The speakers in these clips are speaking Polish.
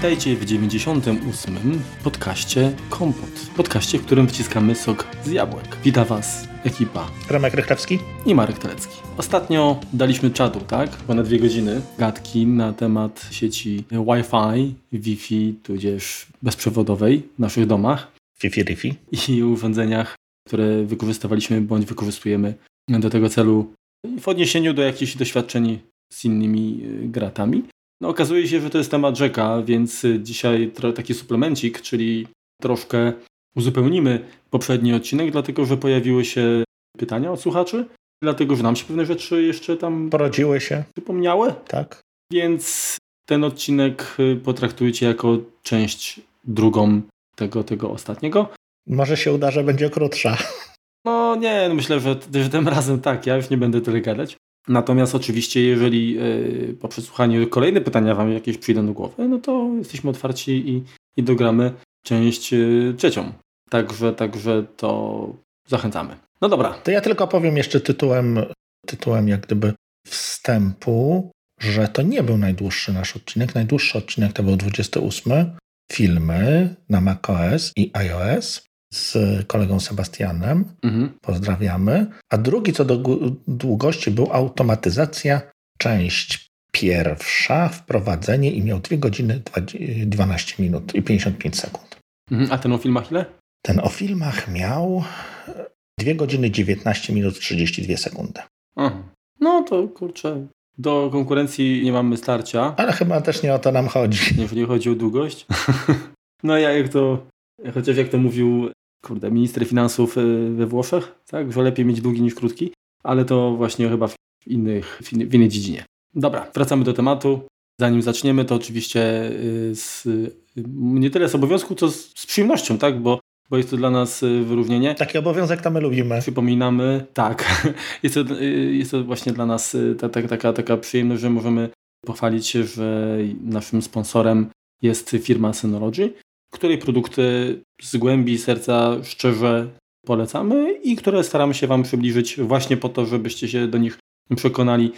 Witajcie w 98. podcaście Kompot. Podcaście, w którym wciskamy sok z jabłek. Wita Was ekipa Remek Rychlewski i Marek Telecki. Ostatnio daliśmy czadu, tak? Ponad dwie godziny gadki na temat sieci Wi-Fi, Wi-Fi, tudzież bezprzewodowej w naszych domach. Fifi Rifi. I urządzeniach, które wykorzystywaliśmy bądź wykorzystujemy do tego celu w odniesieniu do jakichś doświadczeń z innymi y, gratami. No, okazuje się, że to jest temat rzeka, więc y, dzisiaj taki suplemencik, czyli troszkę uzupełnimy poprzedni odcinek, dlatego że pojawiły się pytania od słuchaczy, dlatego że nam się pewne rzeczy jeszcze tam porodziły się, przypomniały. Tak. Więc ten odcinek y, potraktujcie jako część drugą tego, tego ostatniego. Może się uda, że będzie krótsza. No nie, no myślę, że, że tym razem tak, ja już nie będę tyle gadać. Natomiast oczywiście, jeżeli yy, po przesłuchaniu kolejne pytania Wam jakieś przyjdą do głowy, no to jesteśmy otwarci i, i dogramy część yy, trzecią. Także, także to zachęcamy. No dobra. To ja tylko powiem jeszcze tytułem, tytułem jak gdyby wstępu, że to nie był najdłuższy nasz odcinek. Najdłuższy odcinek to był 28. Filmy na macOS i iOS z kolegą Sebastianem. Mhm. Pozdrawiamy. A drugi co do długości był automatyzacja, część pierwsza, wprowadzenie i miał 2 godziny 12 minut i 55 sekund. Mhm. A ten o filmach ile? Ten o filmach miał 2 godziny 19 minut 32 sekundy. Aha. No to kurczę, do konkurencji nie mamy starcia. Ale chyba też nie o to nam chodzi. Nie chodzi o długość. no ja jak to, chociaż jak to mówił kurde, minister finansów y, we Włoszech, tak, że lepiej mieć długi niż krótki, ale to właśnie chyba w, innych, w innej dziedzinie. Dobra, wracamy do tematu. Zanim zaczniemy, to oczywiście y, z, y, nie tyle z obowiązku, co z, z przyjemnością, tak, bo bo jest to dla nas wyróżnienie. Taki obowiązek to my lubimy. Przypominamy, tak. Jest to, jest to właśnie dla nas ta, ta, taka, taka przyjemność, że możemy pochwalić się, że naszym sponsorem jest firma Synology, której produkty z głębi serca szczerze polecamy i które staramy się Wam przybliżyć właśnie po to, żebyście się do nich przekonali,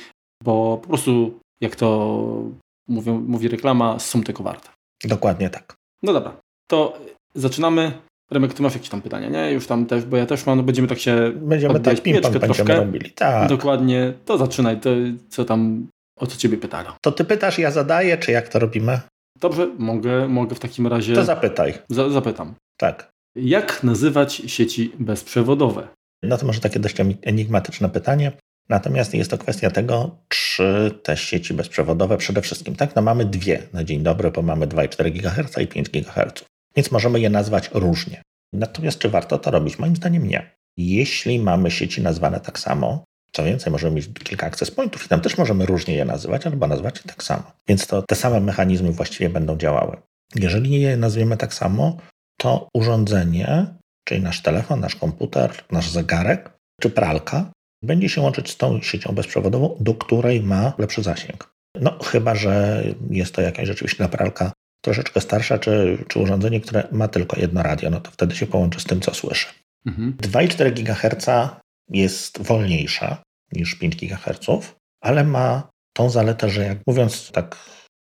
bo po prostu, jak to mówią, mówi reklama, są tego warte. Dokładnie tak. No dobra, to zaczynamy. Remek, ty masz jakieś tam pytania, nie? Już tam też, bo ja też mam, no będziemy tak się Będziemy tak ping-pong będziemy robili, tak. Dokładnie, to zaczynaj, to co tam, o co ciebie pytano. To ty pytasz, ja zadaję, czy jak to robimy? Dobrze, mogę, mogę w takim razie. To zapytaj. Za, zapytam. Tak. Jak nazywać sieci bezprzewodowe? No to może takie dość enigmatyczne pytanie. Natomiast jest to kwestia tego, czy te sieci bezprzewodowe przede wszystkim, tak? No mamy dwie na dzień dobry, bo mamy 2,4 GHz i 5 GHz. Więc możemy je nazwać różnie. Natomiast czy warto to robić? Moim zdaniem nie. Jeśli mamy sieci nazwane tak samo, co więcej, możemy mieć kilka access pointów i tam też możemy różnie je nazywać, albo nazwać je tak samo. Więc to te same mechanizmy właściwie będą działały. Jeżeli je nazwiemy tak samo, to urządzenie, czyli nasz telefon, nasz komputer, nasz zegarek czy pralka, będzie się łączyć z tą siecią bezprzewodową, do której ma lepszy zasięg. No, chyba że jest to jakaś rzeczywiście pralka troszeczkę starsza, czy, czy urządzenie, które ma tylko jedno radio, no to wtedy się połączy z tym, co słyszy. Mhm. 2,4 GHz jest wolniejsza niż 5 GHz, ale ma tą zaletę, że jak mówiąc tak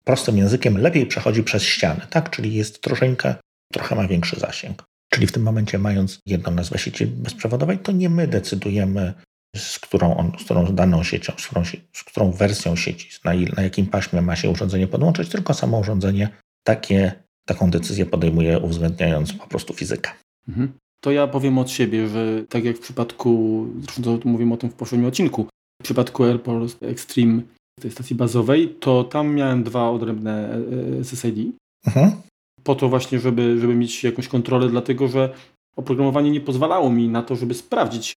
prostym językiem, lepiej przechodzi przez ściany, tak? Czyli jest troszeczkę, trochę ma większy zasięg. Czyli w tym momencie, mając jedną nazwę sieci bezprzewodowej, to nie my decydujemy, z którą, on, z którą daną siecią, z którą, z którą wersją sieci, na, na jakim paśmie ma się urządzenie podłączyć, tylko samo urządzenie takie, taką decyzję podejmuje, uwzględniając po prostu fizykę. Mhm to ja powiem od siebie, że tak jak w przypadku, zresztą mówimy o tym w poprzednim odcinku, w przypadku AirPods Extreme tej stacji bazowej, to tam miałem dwa odrębne e, e, SSID. Mhm. Po to właśnie, żeby, żeby mieć jakąś kontrolę, dlatego że oprogramowanie nie pozwalało mi na to, żeby sprawdzić,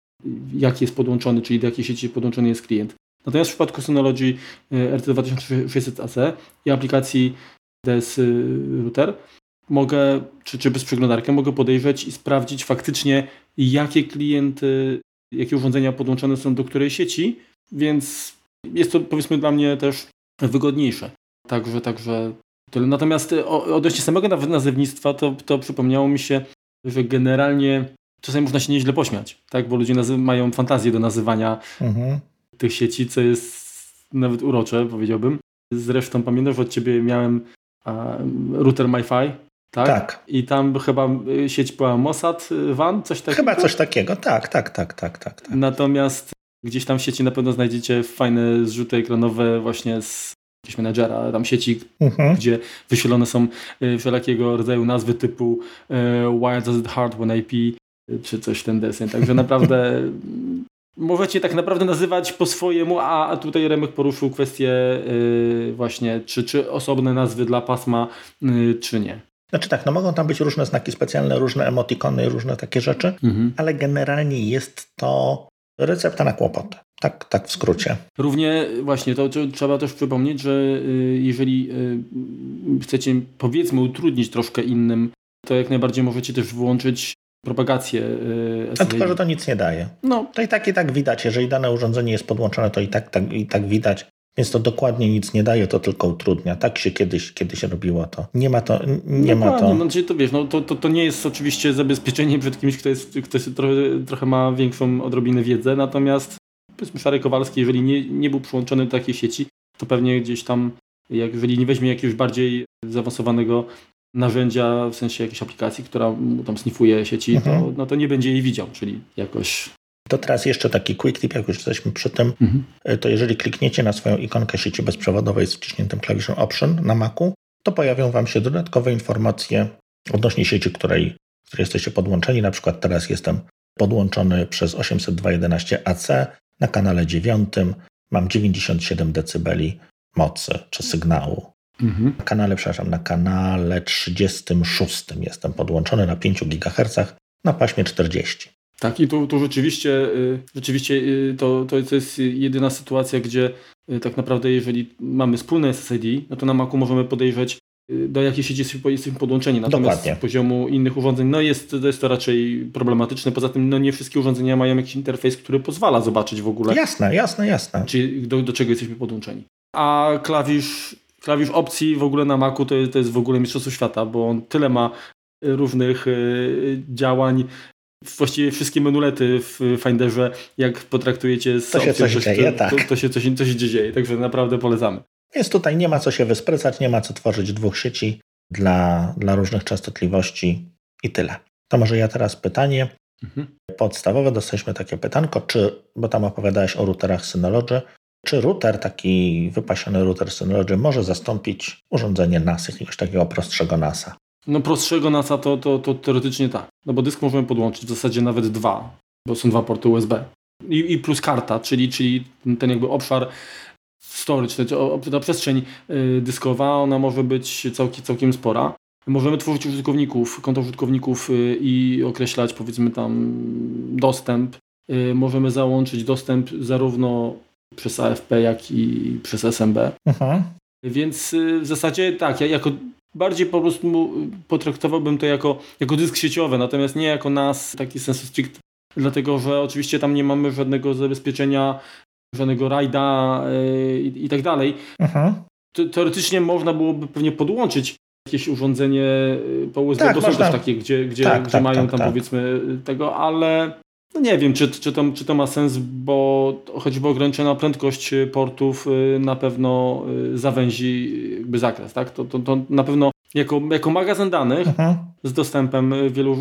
jaki jest podłączony, czyli do jakiej sieci podłączony jest klient. Natomiast w przypadku Synology e, RT2600AC i aplikacji DS Router mogę, czy, czy bez przeglądarki, mogę podejrzeć i sprawdzić faktycznie, jakie klienty, jakie urządzenia podłączone są do której sieci, więc jest to powiedzmy dla mnie też wygodniejsze. Także, także tyle. Natomiast odnośnie samego nazewnictwa, to, to przypomniało mi się, że generalnie czasami można się nieźle pośmiać, tak? bo ludzie mają fantazję do nazywania mhm. tych sieci, co jest nawet urocze, powiedziałbym. Zresztą pamiętam, że od ciebie miałem router MiFi, tak? Tak. I tam chyba sieć była Mossad WAN, coś takiego? Chyba coś takiego, tak, tak, tak, tak, tak. tak. Natomiast gdzieś tam w sieci na pewno znajdziecie fajne zrzuty ekranowe właśnie z jakiegoś menedżera, tam sieci, mhm. gdzie wyświetlone są wszelakiego rodzaju nazwy typu Why does it hard when IP czy coś ten deseń. Także naprawdę możecie tak naprawdę nazywać po swojemu, a, tutaj Remek poruszył kwestię właśnie, czy, czy osobne nazwy dla pasma, czy nie. Znaczy tak, no mogą tam być różne znaki specjalne, różne emotikony, różne takie rzeczy, mhm. ale generalnie jest to recepta na kłopot. Tak, tak w skrócie. Równie właśnie to, trzeba też przypomnieć, że y, jeżeli y, chcecie powiedzmy utrudnić troszkę innym, to jak najbardziej możecie też włączyć propagację SSID. A tylko, że to nic nie daje. No. To i tak i tak widać. Jeżeli dane urządzenie jest podłączone, to i tak, tak, i tak widać. Więc to dokładnie nic nie daje, to tylko utrudnia. Tak się kiedyś, kiedyś robiło to. Nie ma to. Nie ma to. No, to wiesz, no, to, to, to nie jest oczywiście zabezpieczenie przed kimś, kto, jest, kto jest trochę, trochę ma większą odrobinę wiedzę, natomiast powiedzmy Szary Kowalski, jeżeli nie, nie był przyłączony do takiej sieci, to pewnie gdzieś tam, jak, jeżeli nie weźmie jakiegoś bardziej zaawansowanego narzędzia, w sensie jakiejś aplikacji, która tam snifuje sieci, mhm. to, no to nie będzie jej widział, czyli jakoś to teraz jeszcze taki quick tip, jak już jesteśmy przy tym, mhm. to jeżeli klikniecie na swoją ikonkę sieci bezprzewodowej z wciśniętym klawiszem Option na Macu, to pojawią Wam się dodatkowe informacje odnośnie sieci, której, której jesteście podłączeni. Na przykład teraz jestem podłączony przez 802.11ac na kanale 9. Mam 97 dB mocy czy sygnału. Mhm. Na kanale, przepraszam, na kanale 36 jestem podłączony na 5 GHz na paśmie 40. Tak, i tu, tu rzeczywiście, y, rzeczywiście y, to, to jest jedyna sytuacja, gdzie y, tak naprawdę jeżeli mamy wspólne SSID, no to na Macu możemy podejrzeć, do jakiej sieci jesteśmy podłączeni. Natomiast Dokładnie. z poziomu innych urządzeń no jest, to jest to raczej problematyczne. Poza tym no nie wszystkie urządzenia mają jakiś interfejs, który pozwala zobaczyć w ogóle. Jasne, jasne, jasne. Czy do, do czego jesteśmy podłączeni. A klawisz klawisz opcji w ogóle na Macu to, to jest w ogóle mistrzostwo świata, bo on tyle ma różnych działań, właściwie wszystkie menulety w Finderze, jak potraktujecie z to się opcją, coś dzieje, to, tak. to, to, się coś, coś dzieje, także naprawdę polecamy. Więc tutaj nie ma co się wysprycać, nie ma co tworzyć dwóch sieci dla, dla różnych częstotliwości i tyle. To może ja teraz pytanie mhm. podstawowe. Dostaliśmy takie pytanko, czy, bo tam opowiadałeś o routerach Synology, czy router, taki wypasiony router Synology może zastąpić urządzenie NAS, jakiegoś takiego prostszego NASa? No prostszego NASa to, to, to teoretycznie tak. No bo dysk możemy podłączyć, w zasadzie nawet dwa, bo są dwa porty USB. I, i plus karta, czyli, czyli ten jakby obszar storage, ta przestrzeń y, dyskowa, ona może być całkiem, całkiem spora. Możemy tworzyć użytkowników, konto użytkowników y, i określać powiedzmy tam dostęp. Y, możemy załączyć dostęp zarówno przez AFP, jak i przez SMB. Aha. Więc y, w zasadzie tak, ja jako bardziej po prostu potraktowałbym to jako, jako dysk sieciowy, natomiast nie jako nas, taki sensu strict, dlatego że oczywiście tam nie mamy żadnego zabezpieczenia, żadnego rajda yy, i, tak dalej. Aha. Teoretycznie można byłoby pewnie podłączyć jakieś urządzenie y, po USB, tak, bo są też takie, gdzie, gdzie, tak, gdzie tak, mają tak, tam tak. powiedzmy tego, ale no nie wiem, czy, czy, to, czy to ma sens, bo choćby ograniczona prędkość portów y, na pewno y, zawęzi jakby zakres, tak? To, to, to na pewno jako, jako magazyn danych mhm. z dostępem wielu,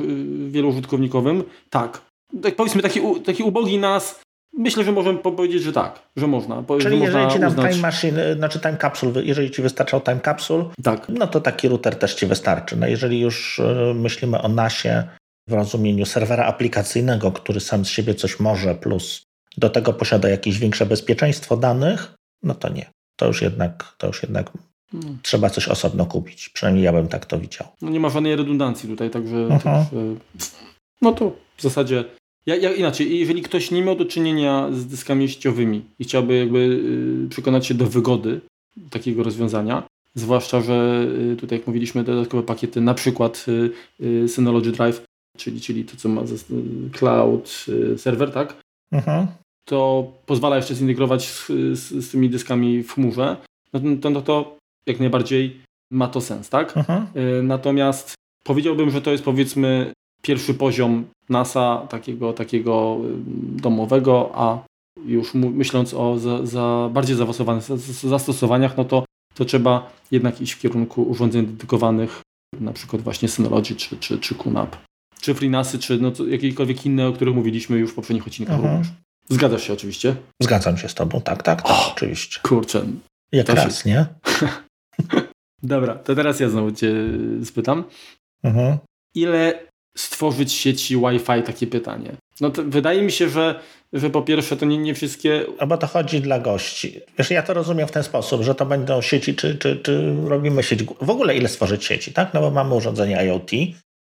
wielu użytkownikowym, tak. tak. Powiedzmy taki, taki ubogi nas, myślę, że możemy powiedzieć, że tak, że można. Czyli że jeżeli ci nam time machine, znaczy time capsule, jeżeli ci wystarczał time capsule, tak. no to taki router też ci wystarczy. No jeżeli już y, myślimy o nasie, w rozumieniu serwera aplikacyjnego, który sam z siebie coś może, plus do tego posiada jakieś większe bezpieczeństwo danych, no to nie. To już jednak, to już jednak hmm. trzeba coś osobno kupić. Przynajmniej ja bym tak to widział. No nie ma żadnej redundancji tutaj, także to, e, no to w zasadzie ja, ja, inaczej, jeżeli ktoś nie miał do czynienia z dyskami sieciowymi i chciałby jakby y, przekonać się do wygody takiego rozwiązania, zwłaszcza, że y, tutaj jak mówiliśmy dodatkowe pakiety, na przykład Synology Drive czyli, czyli to, co ma cloud y, serwer, tak? Mhm. To pozwala jeszcze zintegrować z, z, z, tymi dyskami w chmurze, no to, no to jak najbardziej ma to sens, tak? Mhm. Y, natomiast powiedziałbym, że to jest powiedzmy pierwszy poziom NASA takiego, takiego y, domowego, a już myśląc o za, za bardziej zaawansowanych zastosowaniach, no to to trzeba jednak iść w kierunku urządzeń dedykowanych, na przykład właśnie Synology czy, czy, czy QNAP, czy FreeNASy, czy no, jakiekolwiek inne, o których mówiliśmy już w poprzednich odcinkach mhm. również. Zgadzasz się oczywiście? Zgadzam się z tobą, tak, tak, tak oh, oczywiście. Kurczę. Jak raz, nie? Dobra, to teraz ja znowu cię spytam. Mhm. Ile stworzyć sieci Wi-Fi? Takie pytanie. No wydaje mi się, że, że po pierwsze to nie, nie wszystkie... A bo to chodzi dla gości. Wiesz, ja to rozumiem w ten sposób, że to będą sieci, czy, czy, czy robimy sieć... W ogóle ile stworzyć sieci, tak? No bo mamy urządzenia IoT,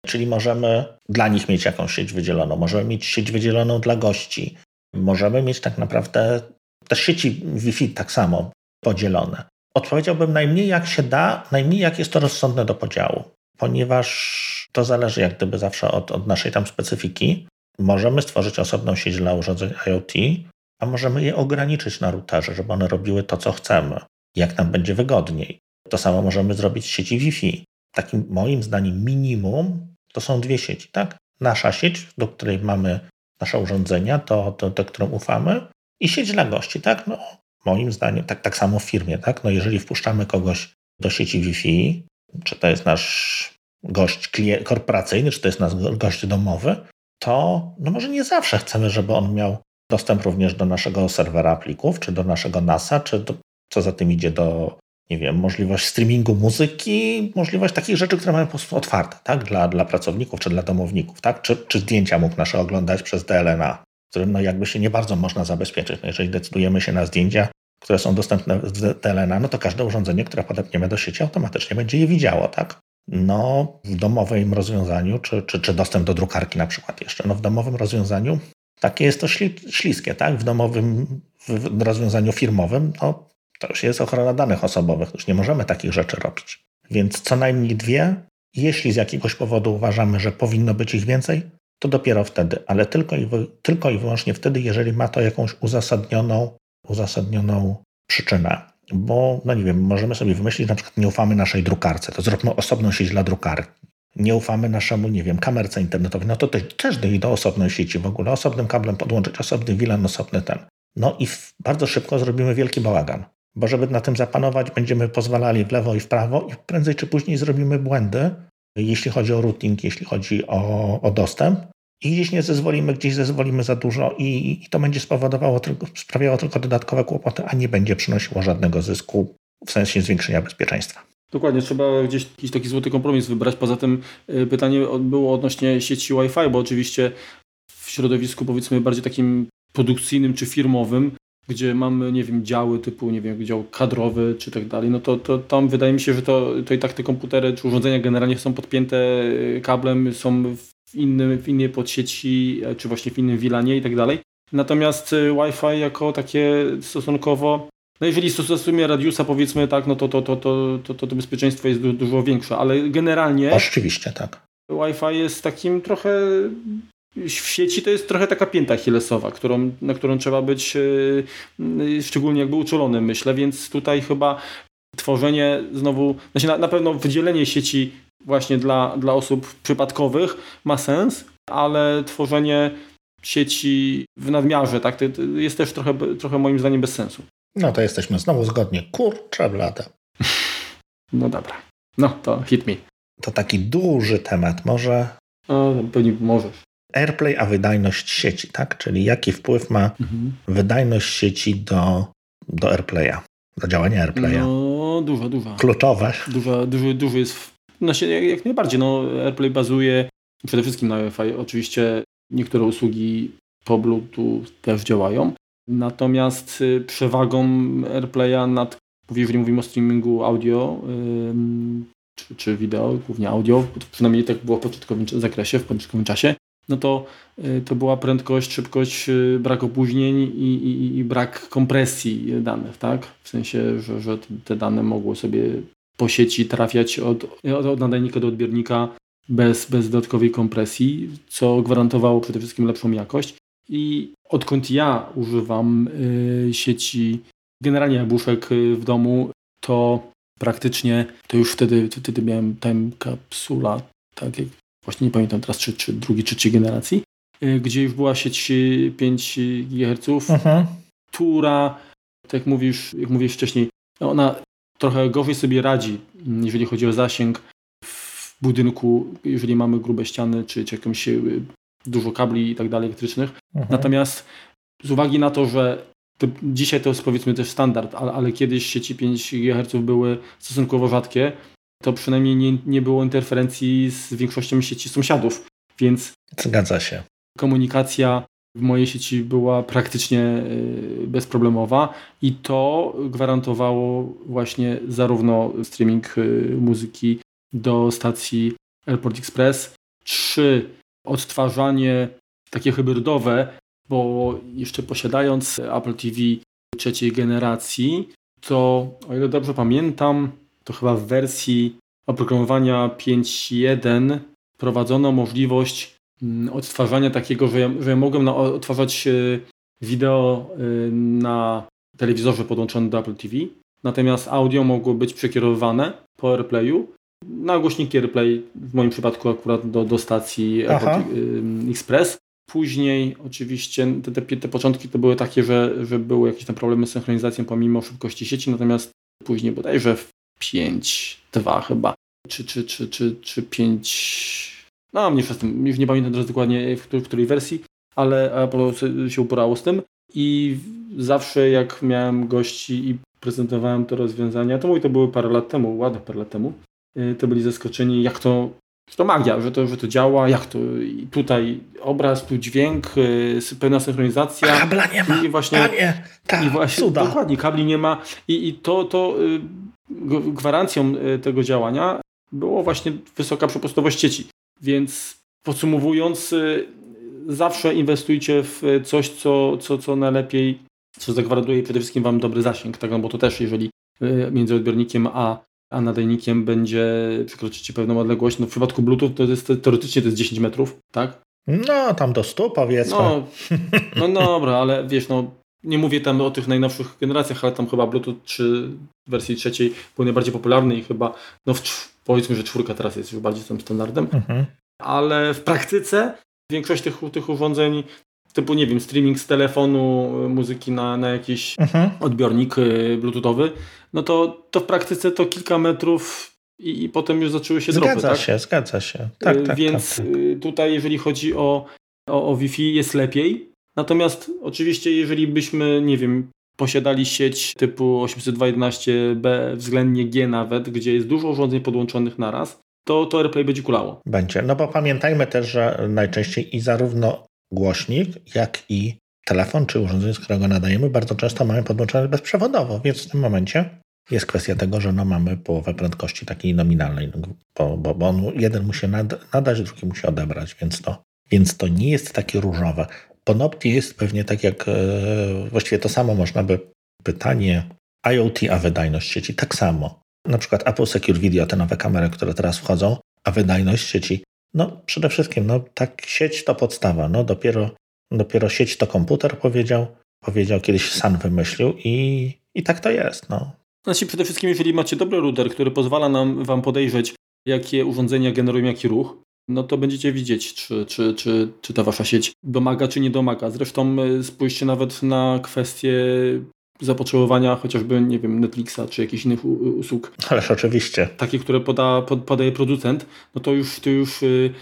czyli możemy dla nich mieć jakąś sieć wydzieloną. Możemy mieć sieć wydzieloną dla gości. Możemy mieć tak naprawdę też sieci Wi-Fi tak samo podzielone. Odpowiedziałbym najmniej jak się da, najmniej jak jest to rozsądne do podziału, ponieważ to zależy jak gdyby zawsze od, od naszej tam specyfiki. Możemy stworzyć osobną sieć dla urządzeń IoT, a możemy je ograniczyć na routerze, żeby one robiły to, co chcemy, jak nam będzie wygodniej. To samo możemy zrobić w sieci Wi-Fi. Takim moim zdaniem minimum to są dwie sieci, tak? Nasza sieć, do której mamy nasze urządzenia, to, to, to którą ufamy, i sieć dla gości, tak? No, moim zdaniem, tak, tak samo w firmie, tak? No, jeżeli wpuszczamy kogoś do sieci Wi-Fi, czy to jest nasz gość korporacyjny, czy to jest nasz gość domowy, to no może nie zawsze chcemy, żeby on miał dostęp również do naszego serwera plików, czy do naszego NASa, czy do, co za tym idzie do, nie wiem, możliwość streamingu muzyki, możliwość takich rzeczy, które mamy po prostu otwarte, tak, dla, dla pracowników, czy dla domowników, tak, czy, czy zdjęcia mógł nasze oglądać przez DLNA, którym no jakby się nie bardzo można zabezpieczyć. No jeżeli decydujemy się na zdjęcia, które są dostępne z DLNA, no to każde urządzenie, które podepniemy do sieci, automatycznie będzie je widziało, tak? No, w domowym rozwiązaniu, czy, czy, czy dostęp do drukarki na przykład jeszcze, no w domowym rozwiązaniu takie jest to śli, śliskie, tak? W domowym w rozwiązaniu firmowym, no to już jest ochrona danych osobowych, już nie możemy takich rzeczy robić. Więc co najmniej dwie, jeśli z jakiegoś powodu uważamy, że powinno być ich więcej, to dopiero wtedy, ale tylko i, tylko i wyłącznie wtedy, jeżeli ma to jakąś uzasadnioną, uzasadnioną przyczynę. Bo, no nie wiem, możemy sobie wymyślić, na przykład nie ufamy naszej drukarce, to zróbmy osobną sieć dla drukarki. Nie ufamy naszemu, nie wiem, kamerce internetowej, no to też do, do osobnej sieci w ogóle, osobnym kablem podłączyć, osobny WLAN, osobny ten. No i bardzo szybko zrobimy wielki bałagan, bo żeby na tym zapanować, będziemy pozwalali w lewo i w prawo i prędzej czy później zrobimy błędy, jeśli chodzi o routing, jeśli chodzi o, o dostęp. I gdzieś nie zezwolimy, gdzieś zezwolimy za dużo i, i to będzie spowodowało, sprawiało tylko dodatkowe kłopoty, a nie będzie przynosiło żadnego zysku w sensie zwiększenia bezpieczeństwa. Dokładnie, trzeba gdzieś jakiś taki złoty kompromis wybrać. Poza tym y, pytanie było odnośnie sieci Wi-Fi, bo oczywiście w środowisku powiedzmy bardziej takim produkcyjnym czy firmowym gdzie mamy, nie wiem, działy typu, nie wiem, dział kadrowy czy tak dalej, no to, to tam wydaje mi się, że to, to i tak te komputery czy urządzenia generalnie są podpięte e, kablem, są w, innym, w innej podsieci, e, czy właśnie w innym wilanie i tak dalej. Natomiast e, Wi-Fi jako takie stosunkowo no jeżeli stosujemy radiusa powiedzmy tak, no to to, to, to, to, to, to bezpieczeństwo jest dużo większe, ale generalnie... Oczywiście, tak. Wi-Fi jest takim trochę w sieci to jest trochę taka pięta chilesowa, którą, na którą trzeba być yy, szczególnie jakby uczulonym, myślę, więc tutaj chyba tworzenie znowu, znaczy na, na pewno wydzielenie sieci właśnie dla, dla osób przypadkowych ma sens, ale tworzenie sieci w nadmiarze tak, jest też trochę, trochę moim zdaniem bez sensu. No to jesteśmy znowu zgodnie. Kurczę blada. No dobra. No to hit me. To taki duży temat. Może... No, pewnie możesz. AirPlay, a wydajność sieci, tak? Czyli jaki wpływ ma mhm. wydajność sieci do, do AirPlaya, do działania AirPlaya? No, duża, duża. Kluczowe. Duża, duży, duży jest, znaczy jak, jak najbardziej, no AirPlay bazuje przede wszystkim na Wi-Fi. Oczywiście niektóre usługi po Bluetooth też działają, natomiast y, przewagą AirPlaya nad, jeżeli mówimy o streamingu audio, czy, czy wideo, głównie audio, przynajmniej tak było w początkowym zakresie, w początkowym czasie, no to, y, to była prędkość, szybkość, y, brak opóźnień i, i, i brak kompresji danych, tak? W sensie, że, że te dane mogły sobie po sieci trafiać od, od nadajnika do odbiernika bez, bez dodatkowej kompresji, co gwarantowało przede wszystkim lepszą jakość. I odkąd ja używam y, sieci, generalnie jabłuszek y, w domu, to praktycznie, to już wtedy, wtedy miałem time kapsula, tak jak właśnie nie pamiętam teraz, czy, czy drugiej, czy trzeciej generacji, y, gdzie już była sieć 5 GHz, mhm. która, tak jak mówisz, jak mówiłeś wcześniej, ona trochę gorzej sobie radzi, jeżeli chodzi o zasięg w budynku, jeżeli mamy grube ściany, czy, czy jakąś y, dużo kabli i tak dalej elektrycznych. Mhm. Natomiast z uwagi na to, że to dzisiaj to jest powiedzmy też standard, ale, ale kiedyś sieci 5 GHz były stosunkowo rzadkie, to przynajmniej nie, nie było interferencji z większością sieci sąsiadów, więc Zgadza się. komunikacja w mojej sieci była praktycznie y, bezproblemowa i to gwarantowało właśnie zarówno streaming y, muzyki do stacji Airport Express, czy odtwarzanie takie hybrydowe, bo jeszcze posiadając Apple TV trzeciej generacji, to o ile dobrze pamiętam, to chyba w wersji oprogramowania 5.1 prowadzono możliwość mm, odtwarzania takiego, że ja, że ja mogłem na, odtwarzać e, wideo e, na telewizorze podłączonym do Apple TV, natomiast audio mogło być przekierowywane po AirPlayu. Na głośniki AirPlay, w moim przypadku akurat do, do stacji Apple Express. Później oczywiście te, te, te, początki to były takie, że, że były jakieś tam problemy z synchronizacją pomimo szybkości sieci, natomiast później bodajże w 5.2 chyba, czy, czy, czy, czy, czy 5... No, mniejsza z tym, już nie pamiętam teraz dokładnie w, w której wersji, ale Apple się uporało z tym. I zawsze jak miałem gości i prezentowałem te rozwiązania, to mówię, to były parę lat temu, ładne parę lat temu, y, to byli zaskoczeni, jak to że to magia, że to, że to działa, jak to I tutaj obraz, tu dźwięk, yy, pełna synchronizacja. Kabla nie ma, i właśnie, panie, ta, i właśnie cuda. Dokładnie, kabli nie ma. I, i to, to yy, gwarancją yy, tego działania było właśnie wysoka przepustowość sieci. Więc podsumowując, yy, zawsze inwestujcie w coś, co, co, co najlepiej, co zagwarantuje przede wszystkim Wam dobry zasięg, tak? no bo to też jeżeli yy, między odbiornikiem a a nadajnikiem będzie przekroczycie pewną odległość. No w przypadku Bluetooth to jest teoretycznie to jest 10 metrów, tak? No, tam do 100 powiedzmy. No, no dobra, ale wiesz, no nie mówię tam o tych najnowszych generacjach, ale tam chyba Bluetooth 3 w wersji trzeciej był najbardziej popularny i chyba, no powiedzmy, że czwórka teraz jest już bardziej tym standardem. Mhm. Ale w praktyce większość tych, tych urządzeń typu, nie wiem, streaming z telefonu y, muzyki na, na jakiś mhm. odbiornik y, bluetoothowy, no to, to w praktyce to kilka metrów i, i potem już zaczęły się zgadza dropy. Zgadza tak? się, zgadza się. Tak, y, tak, Więc tak, tak. tutaj jeżeli chodzi o, o, o Wi-Fi jest lepiej. Natomiast oczywiście jeżeli byśmy, nie wiem, posiadali sieć typu 802.11b względnie G nawet, gdzie jest dużo urządzeń podłączonych naraz, to, to AirPlay będzie kulało. Będzie. No bo pamiętajmy też, że najczęściej i zarówno głośnik, jak i telefon czy urządzenie, z którego nadajemy, bardzo często mamy podłączone bezprzewodowo, więc w tym momencie jest kwestia tego, że no mamy połowę prędkości takiej nominalnej, no, bo, bo, bo on jeden musi nad, nadać, drugi musi odebrać, więc to, więc to nie jest takie różowe. Ponopti jest pewnie tak jak, e, właściwie to samo można by, pytanie IoT, a wydajność sieci, tak samo. Na przykład Apple Secure Video, te nowe kamery, które teraz wchodzą, a wydajność sieci no przede wszystkim, no tak sieć to podstawa, no dopiero, dopiero sieć to komputer powiedział, powiedział kiedyś San wymyślił i, i tak to jest, no. Znaczy przede wszystkim, jeżeli macie dobry router, który pozwala nam wam podejrzeć, jakie urządzenia generują jaki ruch, no to będziecie widzieć, czy, czy, czy, czy ta wasza sieć domaga, czy nie domaga. Zresztą e, spójrzcie nawet na kwestie zapotrzebowania chociażby, nie wiem, Netflixa czy jakichś innych usług. Ależ oczywiście. Takie, które poda, pod, podaje producent, no to już, to już, y,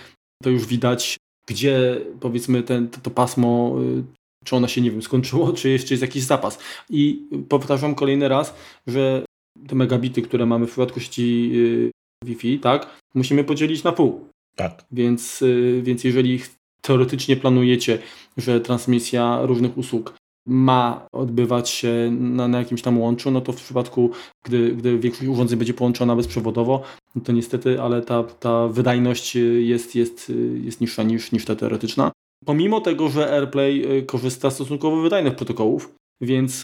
to już widać, gdzie powiedzmy ten, to, to pasmo, y, czy ono się, nie wiem, skończyło, czy jeszcze jest jakiś zapas. I powtarzam kolejny raz, że te megabity, które mamy w przypadku sieci y, Wi-Fi, tak, musimy podzielić na pół. Tak. Więc, więc jeżeli teoretycznie planujecie, że transmisja różnych usług ma odbywać się na, na, jakimś tam łączu, no to w przypadku, gdy, gdy większość urządzeń będzie połączona bezprzewodowo, no to niestety, ale ta, ta wydajność jest, jest, jest niższa niż, niż ta teoretyczna. Pomimo tego, że AirPlay y, korzysta z stosunkowo wydajnych protokołów, więc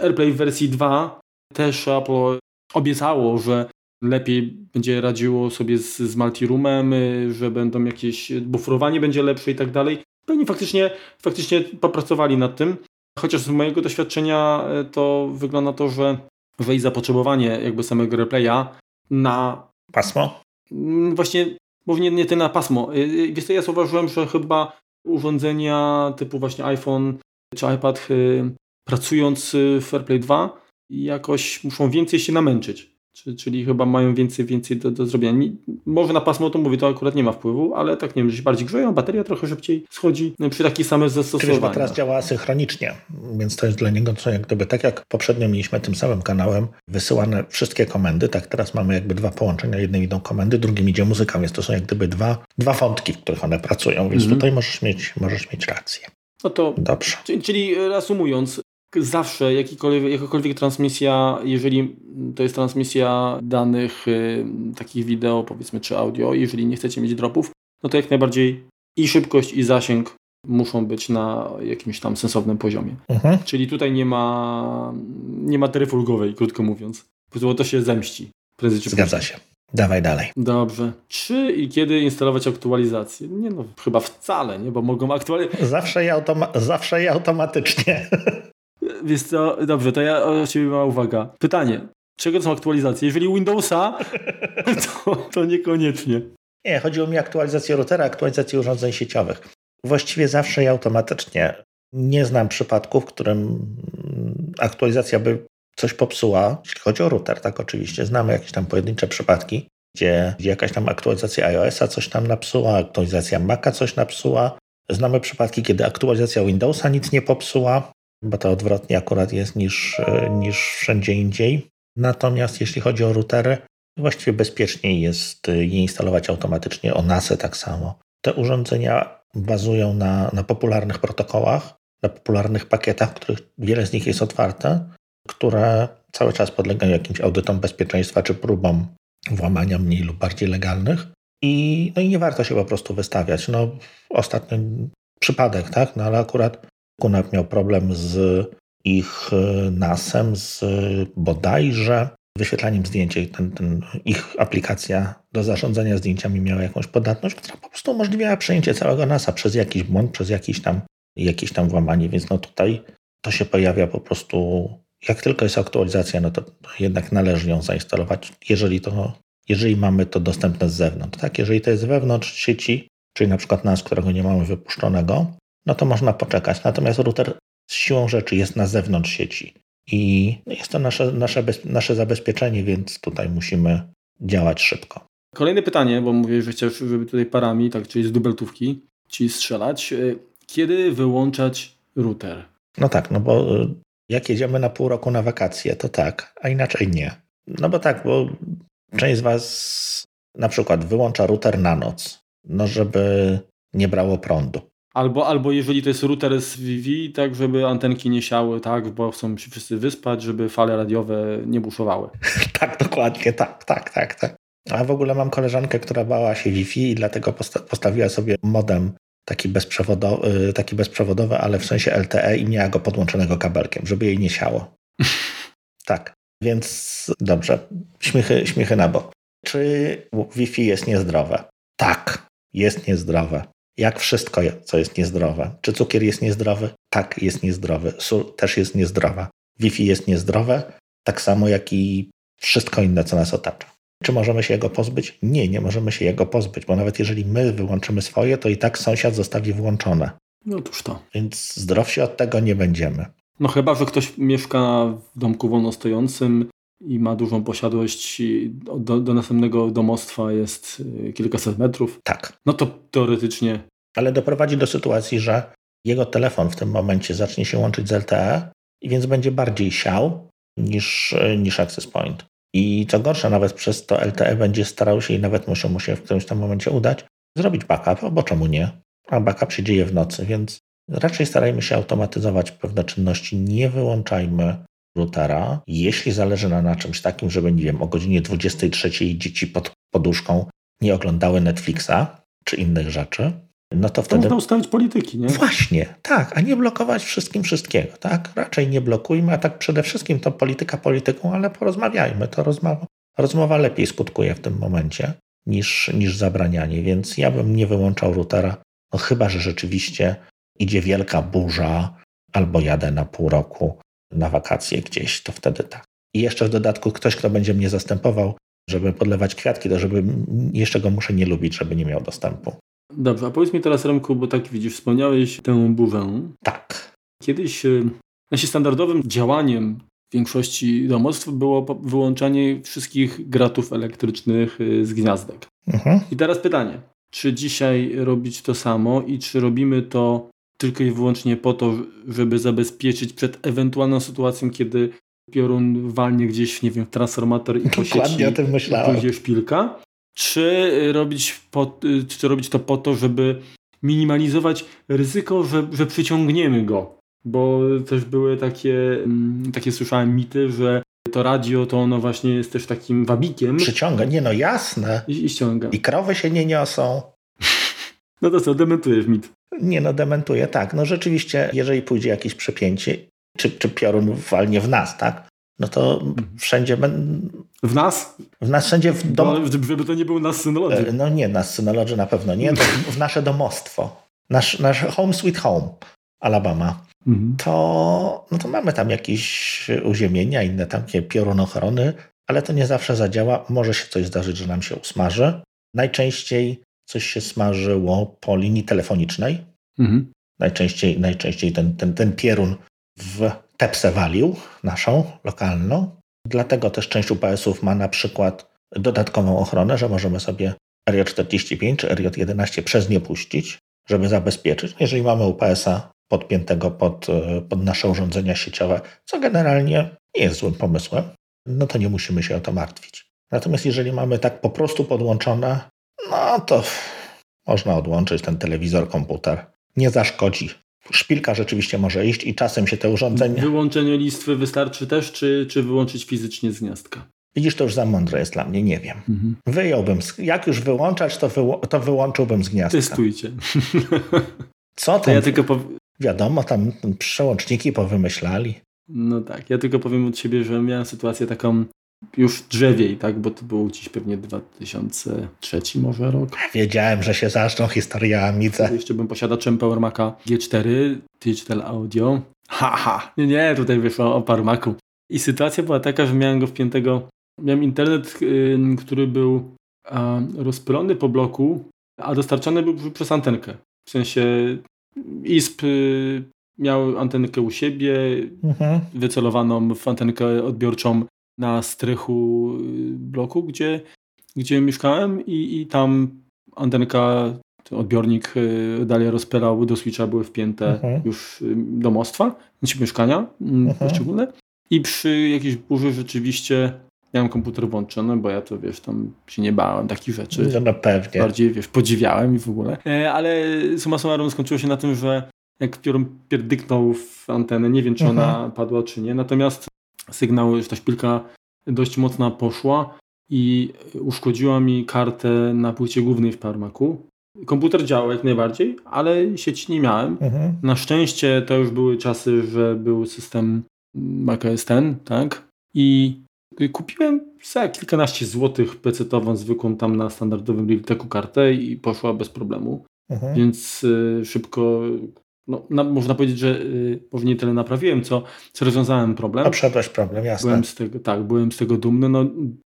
AirPlay w wersji 2 też Apple obiecało, że lepiej będzie radziło sobie z, z multiroomem, y, że będą jakieś buforowanie będzie lepsze i tak dalej. Pewnie faktycznie, faktycznie popracowali nad tym. Chociaż z mojego doświadczenia e, to wygląda to, że, że i zapotrzebowanie jakby samego replaya na... Pasmo? Mm, właśnie, bo nie, nie ty na pasmo. E, wiesz co, ja zauważyłem, że chyba urządzenia typu właśnie iPhone czy iPad pracując w AirPlay 2 jakoś muszą więcej się namęczyć. Czyli chyba mają więcej, więcej do, do zrobienia. Nie, może na pasmo to mówię, to akurat nie ma wpływu, ale tak nie wiem, że się bardziej grzeją, bateria trochę szybciej schodzi przy takich samych zastosowaniach. Bo teraz działa synchronicznie, więc to jest dla niego co jak gdyby, tak jak poprzednio mieliśmy tym samym kanałem wysyłane wszystkie komendy, tak teraz mamy jakby dwa połączenia, jednym idą komendy, drugim idzie muzyka, więc to są jak gdyby dwa, dwa wątki, w których one pracują, więc mhm. tutaj możesz mieć, możesz mieć rację. No to, Dobrze. Czyli reasumując, zawsze jakikolwiek, jakakolwiek transmisja, jeżeli to jest transmisja danych y, takich wideo, powiedzmy, czy audio, jeżeli nie chcecie mieć dropów, no to jak najbardziej i szybkość, i zasięg muszą być na jakimś tam sensownym poziomie. Mhm. Czyli tutaj nie ma, nie ma taryfy ulgowej, krótko mówiąc, bo to się zemści. Zgadza się. Dawaj dalej. Dobrze. Czy i kiedy instalować aktualizację? Nie no, chyba wcale, nie? Bo mogą aktualizować. Zawsze i, automa zawsze i automatycznie. Więc to, dobrze, to ja o Ciebie mała uwaga. Pytanie. Czego są aktualizacje? Jeżeli Windowsa, to, to niekoniecznie. Nie, chodziło mi o aktualizację routera, aktualizację urządzeń sieciowych. Właściwie zawsze i automatycznie. Nie znam przypadków, w którym aktualizacja by coś popsuła, jeśli chodzi o router, tak oczywiście. Znamy jakieś tam pojedyncze przypadki, gdzie jakaś tam aktualizacja iOS-a coś tam napsuła, aktualizacja Maca coś napsuła. Znamy przypadki, kiedy aktualizacja Windowsa nic nie popsuła bo to odwrotnie akurat jest niż, e, niż wszędzie indziej. Natomiast jeśli chodzi o routery, właściwie bezpieczniej jest je instalować automatycznie, o NASę tak samo. Te urządzenia bazują na, na popularnych protokołach, na popularnych pakietach, których wiele z nich jest otwarte, które cały czas podlegają jakimś audytom bezpieczeństwa czy próbom włamania mniej lub bardziej legalnych. I, no i nie warto się po prostu wystawiać. No, ostatni przypadek, tak? No ale akurat Kunap miał problem z ich e, NASem, z bodajże wyświetlaniem zdjęć. Ten, ten, ich aplikacja do zarządzania zdjęciami miała jakąś podatność, która po prostu umożliwiała przejęcie całego NASA przez jakiś błąd, przez jakiś tam, jakieś tam włamanie, więc no tutaj to się pojawia po prostu, jak tylko jest aktualizacja, no to jednak należy ją zainstalować, jeżeli to, jeżeli mamy to dostępne z zewnątrz. Tak, jeżeli to jest wewnątrz sieci, czyli na przykład NAS, którego nie mamy wypuszczonego, no to można poczekać. Natomiast router z siłą rzeczy jest na zewnątrz sieci i jest to nasze, nasze, nasze zabezpieczenie, więc tutaj musimy działać szybko. Kolejne pytanie, bo mówię, że chciałeś, żeby tutaj parami, tak, czyli z dubeltówki, ci strzelać. Kiedy wyłączać router? No tak, no bo y, jak jedziemy na pół roku na wakacje, to tak, a inaczej nie. No bo tak, bo część z Was na przykład wyłącza router na noc, no żeby nie brało prądu. Albo, albo jeżeli to jest router z Wi-Fi, tak żeby antenki nie siały, tak, bo chcą się wszyscy wyspać, żeby fale radiowe nie buszowały. tak, dokładnie, tak, tak, tak, tak. A w ogóle mam koleżankę, która bała się Wi-Fi i dlatego posta postawiła sobie modem taki bezprzewodowy, taki bezprzewodowy, ale w sensie LTE i miała go podłączonego kabelkiem, żeby jej nie siało. tak, więc dobrze, śmiechy, śmiechy na bok. Czy Wi-Fi jest niezdrowe? Tak, jest niezdrowe. Jak wszystko, co jest niezdrowe. Czy cukier jest niezdrowy? Tak, jest niezdrowy. Sól też jest niezdrowa. Wi-Fi jest niezdrowe, tak samo jak i wszystko inne, co nas otacza. Czy możemy się jego pozbyć? Nie, nie możemy się jego pozbyć, bo nawet jeżeli my wyłączymy swoje, to i tak sąsiad zostawi włączone. No otóż to. Więc zdrowsi od tego nie będziemy. No chyba, że ktoś mieszka w domku wolnostojącym i ma dużą posiadłość, do, do następnego domostwa jest y, kilkaset metrów. Tak. No to teoretycznie. Ale doprowadzi do sytuacji, że jego telefon w tym momencie zacznie się łączyć z LTE i więc będzie bardziej siał niż, niż Access Point. I co gorsza, nawet przez to LTE będzie starał się i nawet muszę mu się w którymś tam momencie udać, zrobić backup, bo czemu nie? A backup się dzieje w nocy, więc raczej starajmy się automatyzować pewne czynności, nie wyłączajmy routera, jeśli zależy nam na czymś takim, żeby, nie wiem, o godzinie 23 dzieci pod poduszką nie oglądały Netflixa czy innych rzeczy, no to wtedy... Można ustawić polityki, nie? Właśnie, tak, a nie blokować wszystkim wszystkiego, tak? Raczej nie blokujmy, a tak przede wszystkim to polityka polityką, ale porozmawiajmy. To rozmowa, rozmowa lepiej skutkuje w tym momencie niż, niż zabranianie, więc ja bym nie wyłączał routera, no chyba, że rzeczywiście idzie wielka burza albo jadę na pół roku na wakacje gdzieś, to wtedy tak. I jeszcze w dodatku ktoś, kto będzie mnie zastępował, żeby podlewać kwiatki, to żeby jeszcze go muszę nie lubić, żeby nie miał dostępu. Dobrze, a powiedz mi teraz Remku, bo tak widzisz, wspomniałeś tę burzę. Tak. Kiedyś znaczy standardowym działaniem większości domostw było wyłączanie wszystkich gratów elektrycznych y, z gniazdek. Mhm. I teraz pytanie, czy dzisiaj robić to samo i czy robimy to tylko i wyłącznie po to, żeby zabezpieczyć przed ewentualną sytuacją, kiedy piorun walnie gdzieś, nie wiem, w transformator i po sieci o tym myślałem. pójdzie szpilka, czy robić, po, czy robić to po to, żeby minimalizować ryzyko, że, że przyciągniemy go. Bo też były takie, mm, takie słyszałem mity, że to radio to ono właśnie jest też takim wabikiem. Przyciąga, nie no jasne. I, i ściąga. I krowy się nie niosą. No to co, dementujesz mit. Nie no, dementuję, tak. No rzeczywiście, jeżeli pójdzie jakieś przepięcie, czy, czy piorun walnie w nas, tak? No to mhm. wszędzie. W nas? W nas wszędzie w domu. Żeby to nie był nas synology. No nie, nas synology na pewno nie. To w nasze domostwo. Nasz, nasz home sweet home. Alabama. Mhm. To, no to mamy tam jakieś uziemienia, inne takie piorunochrony, ale to nie zawsze zadziała. Może się coś zdarzyć, że nam się usmaży. Najczęściej coś się smażyło po linii telefonicznej. Mhm. Najczęściej, najczęściej ten, ten, ten pierun w tepsę walił, naszą, lokalną. Dlatego też część UPS-ów ma na przykład dodatkową ochronę, że możemy sobie RJ45 czy RJ11 przez nie puścić, żeby zabezpieczyć. Jeżeli mamy UPS-a podpiętego pod, pod nasze urządzenia sieciowe, co generalnie nie jest złym pomysłem, no to nie musimy się o to martwić. Natomiast jeżeli mamy tak po prostu podłączone, no to można odłączyć ten telewizor, komputer. Nie zaszkodzi. Szpilka rzeczywiście może iść i czasem się te urządzenia... Wyłączenie listwy wystarczy też, czy, czy wyłączyć fizycznie z gniazdka? Widzisz, to już za mądre jest dla mnie, nie wiem. Mhm. Wyjąłbym, jak już wyłączać, to, wyło, to wyłączyłbym z gniazdka. Testujcie. Co tam? Ja tylko pow... Wiadomo, tam przełączniki powymyślali. No tak, ja tylko powiem od siebie, że miałem sytuację taką już drzewiej, tak? Bo to był gdzieś pewnie 2003 może rok. Wiedziałem, że się zaczną historiami. Jeszcze bym posiadaczem Power Maca G4 Digital Audio. Haha, ha. nie, nie, tutaj wyszło o Power Macu. I sytuacja była taka, że miałem go wpiętego, miałem internet, yy, który był yy, rozpylony po bloku, a dostarczany był przez antenkę. W sensie ISP yy, miał antenkę u siebie, mhm. wycelowaną w antenkę odbiorczą na strychu y, bloku, gdzie, gdzie mieszkałem i, i tam antenka, odbiornik y, dalej rozpylał, do switcha były wpięte mhm. już y, domostwa, znaczy mieszkania mm, mhm. poszczególne. I przy jakiejś burzy rzeczywiście miałem komputer włączony, bo ja to wiesz, tam się nie bałem takich rzeczy. No, no pewnie. Bardziej wiesz, podziwiałem i w ogóle. E, ale suma summarum skończyło się na tym, że jak piorun pierdyknął w antenę, nie wiem czy ona mhm. padła czy nie, natomiast sygnał, że ta szpilka dość mocna poszła i uszkodziła mi kartę na płycie głównej w Parmaku. Komputer działał jak najbardziej, ale sieci nie miałem. Mhm. Na szczęście to już były czasy, że był system macOS ten, tak? I kupiłem za kilkanaście złotych PC-tową, zwykłą tam na standardowym Realteku kartę i poszła bez problemu. Mhm. Więc y, szybko no, na, można powiedzieć, że y, może nie tyle naprawiłem, co, co rozwiązałem problem. Obszedłeś problem, jasne. Byłem z tego, tak, byłem z tego dumny. No,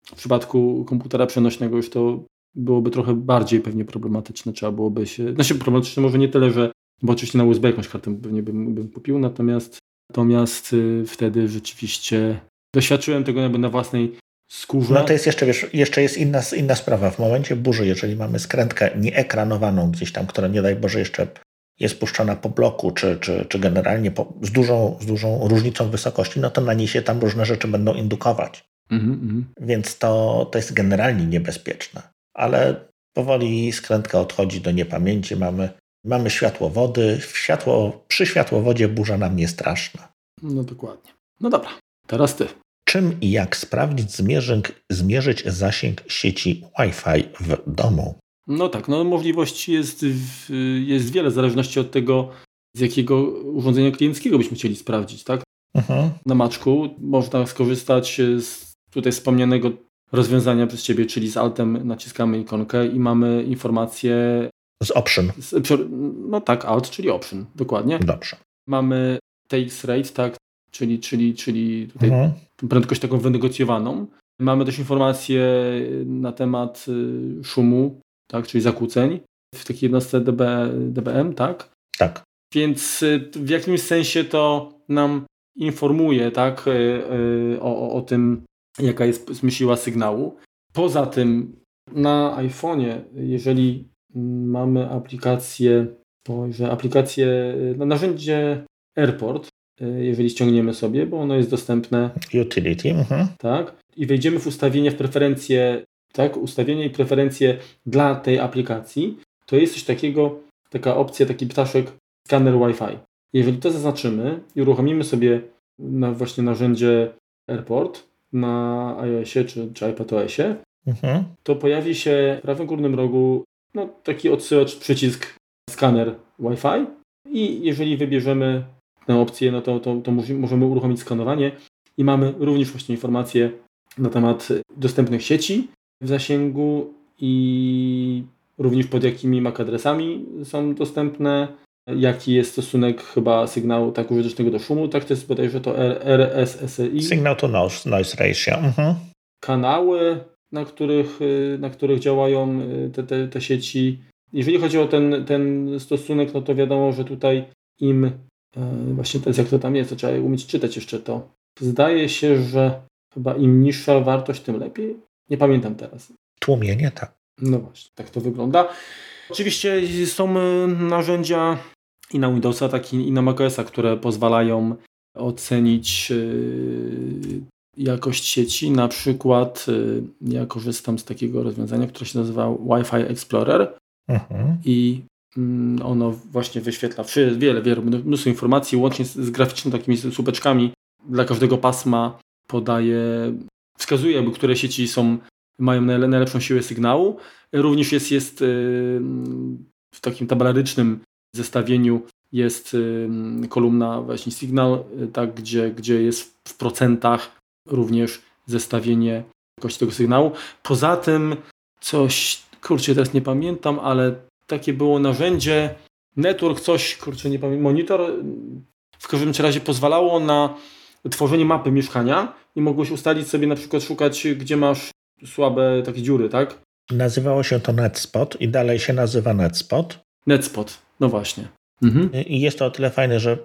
w przypadku komputera przenośnego już to byłoby trochę bardziej pewnie problematyczne. Trzeba byłoby się... Znaczy problematyczne może nie tyle, że... Bo oczywiście na USB jakąś kartę pewnie bym, bym kupił, natomiast, natomiast y, wtedy rzeczywiście doświadczyłem tego jakby na własnej skórze. No to jest jeszcze, wiesz, jeszcze jest inna, inna sprawa. W momencie burzy, jeżeli mamy skrętkę nieekranowaną gdzieś tam, która nie daj Boże jeszcze jest puszczona po bloku, czy, czy, czy generalnie po, z, dużą, z dużą różnicą wysokości, no to na niej się tam różne rzeczy będą indukować. Mm -hmm. Więc to, to jest generalnie niebezpieczne. Ale powoli skrętka odchodzi do niepamięci. Mamy, mamy światłowody. Światło, przy światłowodzie burza nam nie straszna. No dokładnie. No dobra, teraz ty. Czym i jak sprawdzić, zmierzyć zasięg sieci Wi-Fi w domu? No tak, no możliwości jest, jest wiele, w zależności od tego, z jakiego urządzenia klienckiego byśmy chcieli sprawdzić, tak? Mhm. Na maczku można skorzystać z tutaj wspomnianego rozwiązania przez Ciebie, czyli z altem naciskamy ikonkę i mamy informację z option. Z, no tak, alt, czyli option, dokładnie. Dobrze. Mamy TX rate, tak, czyli, czyli, czyli tutaj mhm. prędkość taką wynegocjowaną. Mamy też informacje na temat y, szumu, tak, czyli zakłóceń w takiej jednostce DB, dBm, tak? Tak. Więc y, w jakimś sensie to nam informuje tak, o, o tym, jaka jest zmyśliła sygnału. Poza tym na iPhone'ie, jeżeli mamy aplikację, że aplikację, no, narzędzie Airport, jeżeli ściągniemy sobie, bo ono jest dostępne. Utility. Mhm. Tak. I wejdziemy w ustawienia, w preferencje, tak, ustawienia i preferencje dla tej aplikacji, to jest coś takiego, taka opcja, taki ptaszek skaner Wi-Fi. Jeżeli to zaznaczymy i uruchomimy sobie na właśnie narzędzie Airport na iOSie czy, czy iPadOSie, mhm. to pojawi się w prawym górnym rogu no, taki odsyłacz, przycisk skaner Wi-Fi i jeżeli wybierzemy tę opcję, no to, to, to możemy uruchomić skanowanie i mamy również właśnie informacje na temat dostępnych sieci w zasięgu i również pod jakimi MAC adresami są dostępne, jaki jest stosunek chyba sygnału tak użytecznego do szumu, tak to jest bodajże to RSSI. Signal to noise, noise ratio. Mhm. Kanały, na których, y, na których działają y, te, te, te sieci. Jeżeli chodzi o ten, ten stosunek, no to wiadomo, że tutaj im y, właśnie to jest jak to tam jest, to trzeba umieć czytać jeszcze to. Zdaje się, że chyba im niższa wartość, tym lepiej. Nie pamiętam teraz. Tłumienie, tak. No właśnie, tak to wygląda. Oczywiście są narzędzia i na Windowsa, tak i na macOSa, które pozwalają ocenić jakość sieci. Na przykład y, ja korzystam z takiego rozwiązania, które się nazywa Wi-Fi Explorer mhm. i mm, ono właśnie wyświetla wiele, wiele, mnóstwo informacji, łącznie z, z graficznymi takimi słupeczkami. Dla każdego pasma podaje, wskazuje, które sieci są, mają najlepszą siłę sygnału. Również jest, jest y, w takim tabelarycznym zestawieniu jest y, kolumna właśnie Signal, tak, gdzie, gdzie jest w procentach również zestawienie jakości tego sygnału. Poza tym coś, kurczę, teraz nie pamiętam, ale takie było narzędzie, network, coś, kurczę, nie pamiętam, monitor, w każdym razie pozwalało na tworzenie mapy mieszkania i mogłeś ustalić sobie na przykład szukać, gdzie masz słabe takie dziury, tak? Nazywało się to NetSpot i dalej się nazywa NetSpot. NetSpot, no właśnie. Mhm. I jest to o tyle fajne, że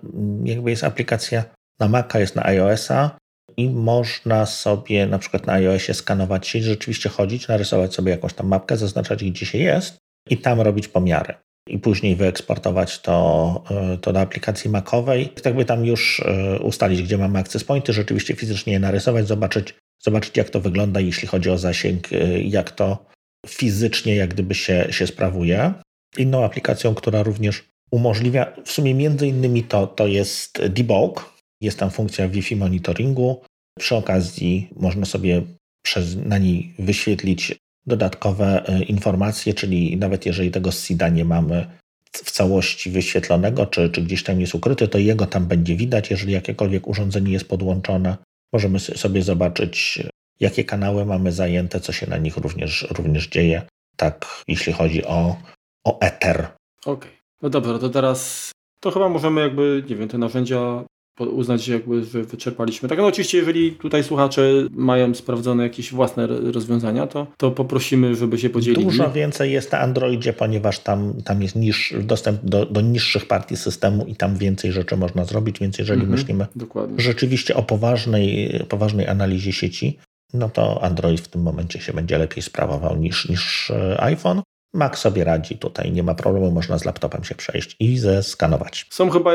jakby jest aplikacja na Maca, jest na iOS-a, i można sobie na przykład na iOSie skanować sieć, rzeczywiście chodzić, narysować sobie jakąś tam mapkę, zaznaczać gdzie się jest i tam robić pomiary. I później wyeksportować to, e, to do aplikacji Macowej. Tak by tam już e, ustalić, gdzie mamy access pointy, rzeczywiście fizycznie je narysować, zobaczyć, zobaczyć jak to wygląda, jeśli chodzi o zasięg, e, jak to fizycznie jak gdyby się, się sprawuje. Inną aplikacją, która również umożliwia, w sumie między innymi to, to jest debug, jest tam funkcja Wi-Fi monitoringu. Przy okazji można sobie przez, na niej wyświetlić dodatkowe e, informacje, czyli nawet jeżeli tego SIDA nie mamy w całości wyświetlonego, czy, czy gdzieś tam jest ukryty, to jego tam będzie widać. Jeżeli jakiekolwiek urządzenie jest podłączone, możemy sobie zobaczyć, jakie kanały mamy zajęte, co się na nich również, również dzieje. Tak, jeśli chodzi o, o Ether. Okej. Okay. No dobra, to teraz to chyba możemy jakby, nie wiem, te narzędzia uznać, jakby, że wyczerpaliśmy. Tak, no oczywiście, jeżeli tutaj słuchacze mają sprawdzone jakieś własne rozwiązania, to, to poprosimy, żeby się podzielili. Dużo więcej jest na Androidzie, ponieważ tam, tam jest niż, dostęp do, do niższych partii systemu i tam więcej rzeczy można zrobić, więc jeżeli mhm, myślimy dokładnie. rzeczywiście o poważnej, poważnej analizie sieci, no to Android w tym momencie się będzie lepiej sprawował niż, niż e, iPhone. Mac sobie radzi tutaj, nie ma problemu, można z laptopem się przejść i zeskanować. Są chyba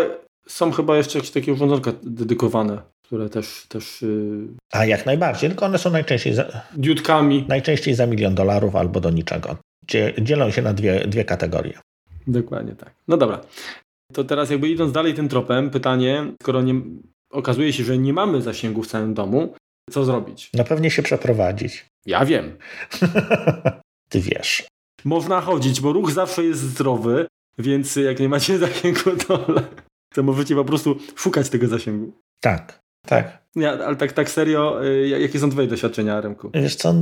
są chyba jeszcze jakieś takie urządzonka dedykowane, które też... też yy... A jak najbardziej, tylko one są najczęściej za... Diutkami. Najczęściej za milion dolarów albo do niczego. Dzielą się na dwie, dwie kategorie. Dokładnie tak. No dobra. To teraz jakby idąc dalej tym tropem, pytanie, skoro nie, okazuje się, że nie mamy zasięgu w całym domu, co zrobić? No pewnie się przeprowadzić. Ja wiem. Ty wiesz. Można chodzić, bo ruch zawsze jest zdrowy, więc jak nie macie zasięgu, to to możecie po prostu szukać tego zasięgu. Tak, tak. Ja, ale tak, tak serio, y, jakie są twoje doświadczenia, Remku? Wiesz co...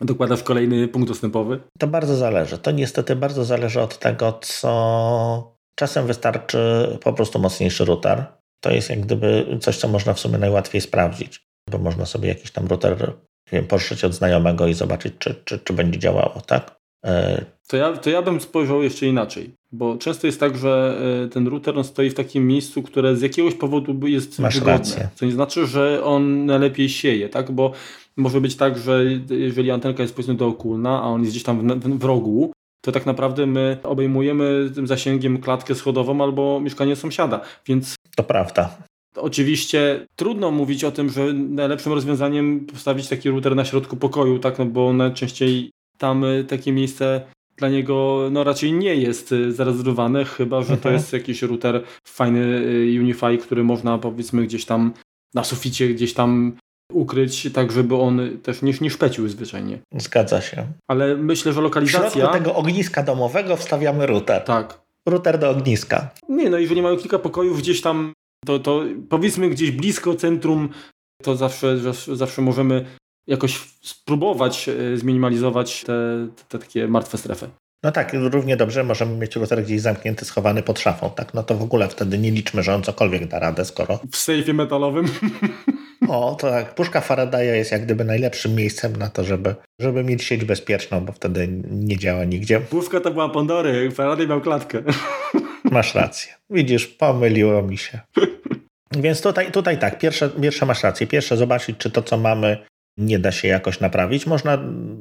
Dokładasz kolejny punkt dostępowy? To bardzo zależy. To niestety bardzo zależy od tego, co... Czasem wystarczy po prostu mocniejszy router. To jest jak gdyby coś, co można w sumie najłatwiej sprawdzić, bo można sobie jakiś tam router nie wiem, pożyczyć od znajomego i zobaczyć, czy, czy, czy będzie działało, tak? E, to ja, to ja bym spojrzał jeszcze inaczej, bo często jest tak, że e, ten router on stoi w takim miejscu, które z jakiegoś powodu jest Masz wygodne. Rację. Co nie znaczy, że on najlepiej sieje, tak? Bo może być tak, że jeżeli antenka jest powiedzmy dookulna, a on jest gdzieś tam w, w, w rogu, to tak naprawdę my obejmujemy tym zasięgiem klatkę schodową albo mieszkanie sąsiada, więc to prawda. Oczywiście trudno mówić o tym, że najlepszym rozwiązaniem postawić taki router na środku pokoju, tak, no bo najczęściej tam y, takie miejsce dla niego no raczej nie jest y, zarezerwowane, chyba że to Mhm. jest jakiś router fajny y, Unify, który można powiedzmy gdzieś tam na suficie gdzieś tam ukryć, tak żeby on też nie, nie szpecił zwyczajnie. Zgadza się. Ale myślę, że W środku lokalizacja... tego ogniska domowego wstawiamy router. Tak. Router do ogniska. Nie, no jeżeli mają kilka pokojów gdzieś tam, to, to powiedzmy gdzieś blisko centrum, to zawsze, zawsze możemy jakoś spróbować e, zminimalizować te, te takie martwe strefy. No tak, równie dobrze możemy mieć router gdzieś zamknięty, schowany pod szafą, tak? No to w ogóle wtedy nie liczmy, że on cokolwiek da radę, skoro... W sejfie metalowym. O, to tak, puszka Faradaya jest jak gdyby najlepszym miejscem na to, żeby, żeby mieć sieć bezpieczną, bo wtedy nie działa nigdzie. Puszka to była Pandory, Faraday miał klatkę. Masz rację. Widzisz, pomyliło mi się. Więc tutaj, tutaj tak, pierwsze, pierwsze masz rację. Pierwsze zobaczyć, czy to, co mamy, nie da się jakoś naprawić. Można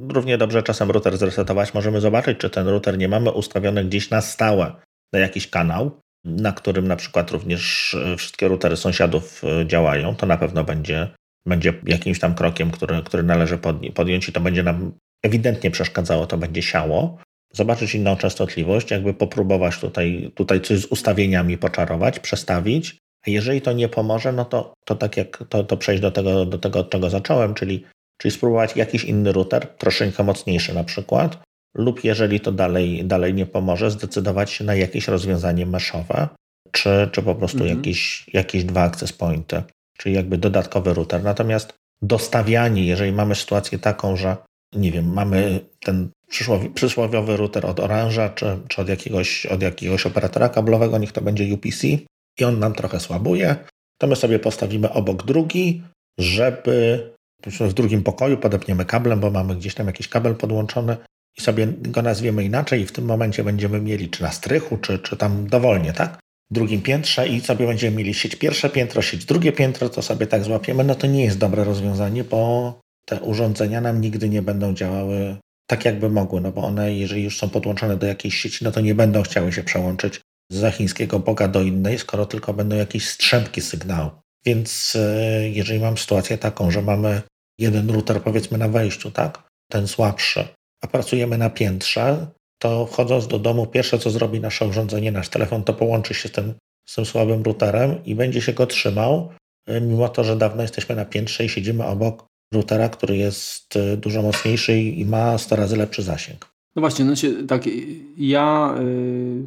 równie dobrze czasem router zresetować. Możemy zobaczyć, czy ten router nie mamy ustawiony gdzieś na stałe na jakiś kanał, na którym na przykład również e, wszystkie routery sąsiadów e, działają. To na pewno będzie, będzie jakimś tam krokiem, który, który należy podjąć i to będzie nam ewidentnie przeszkadzało, to będzie siało zobaczyć inną częstotliwość, jakby popróbować tutaj, tutaj coś z ustawieniami poczarować, przestawić. Jeżeli to nie pomoże, no to, to tak jak to, to przejść do tego, do tego, od czego zacząłem, czyli, czyli spróbować jakiś inny router, troszeczkę mocniejszy na przykład, lub jeżeli to dalej, dalej nie pomoże, zdecydować się na jakieś rozwiązanie meszowe, czy, czy po prostu Mhm. jakieś, jakieś dwa access pointy, czyli jakby dodatkowy router. Natomiast dostawianie, jeżeli mamy sytuację taką, że nie wiem, mamy ten przysłowi- przysłowiowy router od Orange'a czy, czy od, jakiegoś, od jakiegoś operatora kablowego, niech to będzie UPC i on nam trochę słabuje, to my sobie postawimy obok drugi, żeby w drugim pokoju podepniemy kablem, bo mamy gdzieś tam jakiś kabel podłączony i sobie go nazwiemy inaczej i w tym momencie będziemy mieli czy na strychu, czy, czy tam dowolnie, tak? W drugim piętrze i sobie będziemy mieli sieć pierwsze piętro, sieć drugie piętro, to sobie tak złapiemy, no to nie jest dobre rozwiązanie, bo te urządzenia nam nigdy nie będą działały tak, jakby mogły, no bo one, jeżeli już są podłączone do jakiejś sieci, no to nie będą chciały się przełączyć z chińskiego boga do innej, skoro tylko będą jakieś strzępki sygnału. Więc e, jeżeli mam sytuację taką, że mamy jeden router powiedzmy na wejściu, tak, ten słabszy, a pracujemy na piętrze, to wchodząc do domu, pierwsze co zrobi nasze urządzenie, nasz telefon, to połączy się z tym, z tym słabym routerem i będzie się go trzymał, e, mimo to, że dawno jesteśmy na piętrze i siedzimy obok routera, który jest e, dużo mocniejszy i ma 100 razy lepszy zasięg. No właśnie, znaczy, tak, ja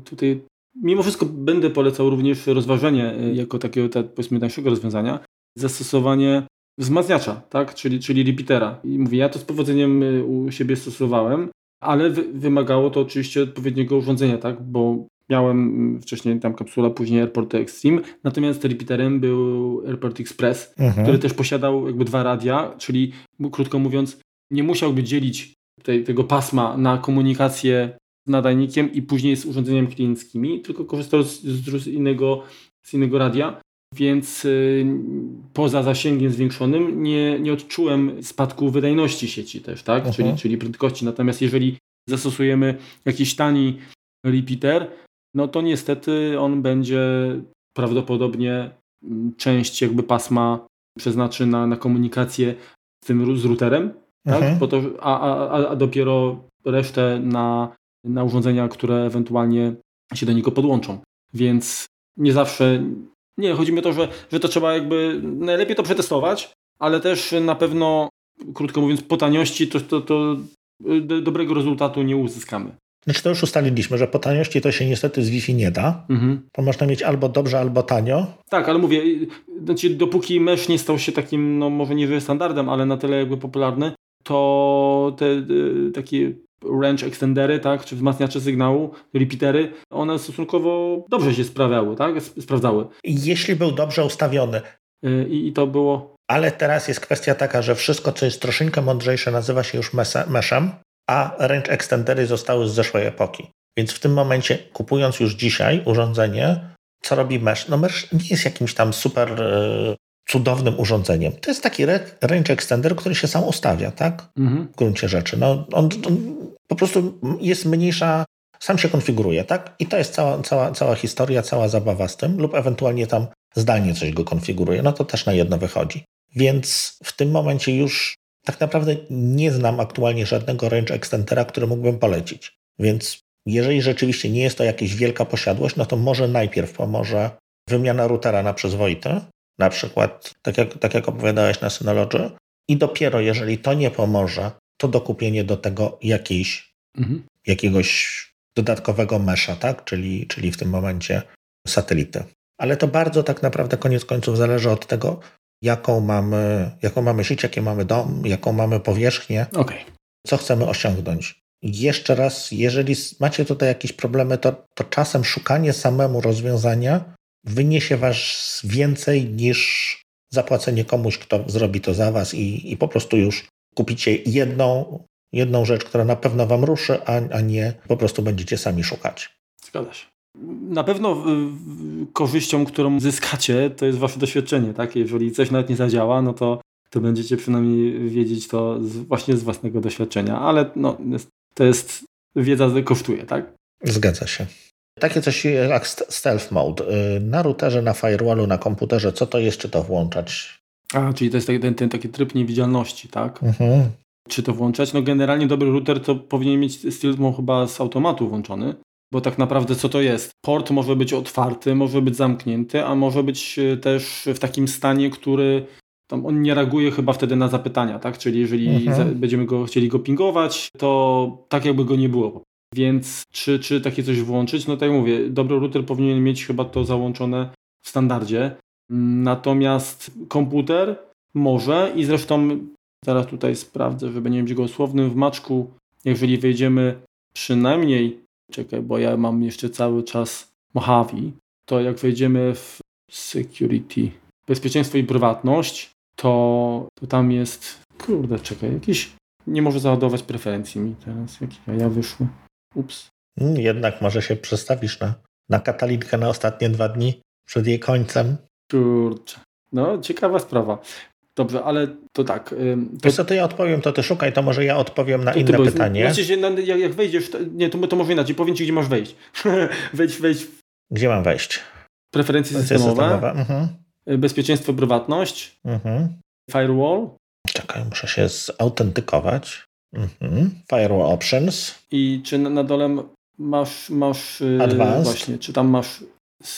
tutaj mimo wszystko będę polecał również rozważenie y, jako takiego, tak, powiedzmy, tańszego rozwiązania, zastosowanie wzmacniacza, tak, czyli, czyli repeatera. I mówię, ja to z powodzeniem y, u siebie stosowałem, ale wy, wymagało to oczywiście odpowiedniego urządzenia, tak, bo miałem mm, wcześniej tam kapsula, później Airport Extreme, natomiast repeaterem był Airport Express, Mhm. który też posiadał jakby dwa radia, czyli krótko mówiąc, nie musiałby dzielić tej, tego pasma na komunikację nadajnikiem i później z urządzeniami klienckimi, tylko korzystał z, z, innego, z innego radia, więc y, poza zasięgiem zwiększonym nie, nie odczułem spadku wydajności sieci też, tak? Czyli, czyli prędkości. Natomiast jeżeli zastosujemy jakiś tani repeater, no to niestety on będzie prawdopodobnie mm, część jakby pasma przeznaczy na, na komunikację z tym z routerem, tak? Mhm. Po to, a, a, a dopiero resztę na, na urządzenia, które ewentualnie się do niego podłączą. Więc nie zawsze, nie, chodzi mi o to, że, że to trzeba jakby najlepiej to przetestować, ale też na pewno, krótko mówiąc, po taniości to, to, to do, dobrego rezultatu nie uzyskamy. Znaczy to już ustaliliśmy, że po taniości to się niestety z Wi-Fi nie da, Mhm. bo można mieć albo dobrze, albo tanio. Tak, ale mówię, znaczy dopóki mesh nie stał się takim, no może nie standardem, ale na tyle jakby popularny, to te y, takie range extendery, tak, czy wzmacniacze sygnału, repeatery, one stosunkowo dobrze się sprawiały, tak, sp- sprawdzały. Jeśli był dobrze ustawiony, Y, I, I to było, ale teraz jest kwestia taka, że wszystko, co jest troszeczkę mądrzejsze, nazywa się już meshem, a range extendery zostały z zeszłej epoki. Więc w tym momencie, kupując już dzisiaj urządzenie, co robi mesh? No mesh nie jest jakimś tam super e, cudownym urządzeniem. To jest taki range extender, który się sam ustawia, tak? Mhm. W gruncie rzeczy. No, on, on, po prostu jest mniejsza, sam się konfiguruje, tak? I to jest cała, cała, cała historia, cała zabawa z tym, lub ewentualnie tam zdalnie coś go konfiguruje. No to też na jedno wychodzi. Więc w tym momencie już tak naprawdę nie znam aktualnie żadnego range extendera, który mógłbym polecić. Więc jeżeli rzeczywiście nie jest to jakaś wielka posiadłość, no to może najpierw pomoże wymiana routera na przyzwoity, na przykład, tak jak, tak jak opowiadałeś na Synology, i dopiero jeżeli to nie pomoże, to dokupienie do tego jakiejś, mhm. jakiegoś dodatkowego mesza, tak? czyli, czyli w tym momencie satelity. Ale to bardzo tak naprawdę koniec końców zależy od tego, jaką mamy, jaką mamy sieć, jaki mamy dom, jaką mamy powierzchnię, okay. co chcemy osiągnąć. Jeszcze raz, jeżeli macie tutaj jakieś problemy, to, to czasem szukanie samemu rozwiązania wyniesie was więcej niż zapłacenie komuś, kto zrobi to za was i, i po prostu już kupicie jedną, jedną rzecz, która na pewno wam ruszy, a, a nie po prostu będziecie sami szukać. Zgadza się. Na pewno korzyścią, którą zyskacie, to jest wasze doświadczenie. Tak? Jeżeli coś nawet nie zadziała, no to, to będziecie przynajmniej wiedzieć to z, właśnie z własnego doświadczenia, ale no, to jest wiedza kosztuje, tak? Zgadza się. Takie coś jak stealth mode. Y, na routerze, na firewallu, na komputerze, co to jeszcze to włączać? A, czyli to jest ten, ten taki tryb niewidzialności, tak? Mhm. Czy to włączać? No generalnie dobry router to powinien mieć stealth mode chyba z automatu włączony, bo tak naprawdę co to jest? Port może być otwarty, może być zamknięty, a może być y, też w takim stanie, który tam on nie reaguje chyba wtedy na zapytania, tak? Czyli jeżeli mhm. będziemy go chcieli go pingować, to tak jakby go nie było. Więc czy, czy takie coś włączyć? No tak jak mówię, dobry router powinien mieć chyba to załączone w standardzie. Natomiast komputer może i zresztą zaraz tutaj sprawdzę, żeby nie być gołosłownym w maczku, jeżeli wejdziemy przynajmniej, czekaj, bo ja mam jeszcze cały czas Mojave, to jak wejdziemy w security, bezpieczeństwo i prywatność, to, to tam jest, kurde, czekaj, jakiś, nie może załadować preferencji mi teraz, jakie ja wyszły. Ups. Hmm, jednak może się przestawisz na, na katalinkę na ostatnie dwa dni przed jej końcem. Kurczę. No, ciekawa sprawa. Dobrze, ale to tak. To... Wiesz co, to ja odpowiem, to ty szukaj, to może ja odpowiem na to inne pytanie. Znaczy, no, jak, jak wejdziesz, to, nie, to, to może inaczej, powiem ci, gdzie masz wejść. wejdź, wejdź. Gdzie mam wejść? Preferencje systemowe, systemowe. Mhm. Y, bezpieczeństwo, prywatność, mhm. firewall. Czekaj, muszę się zautentykować. Mhm. Firewall Options. I czy na, na dole masz, masz y, Advanced. właśnie, czy tam masz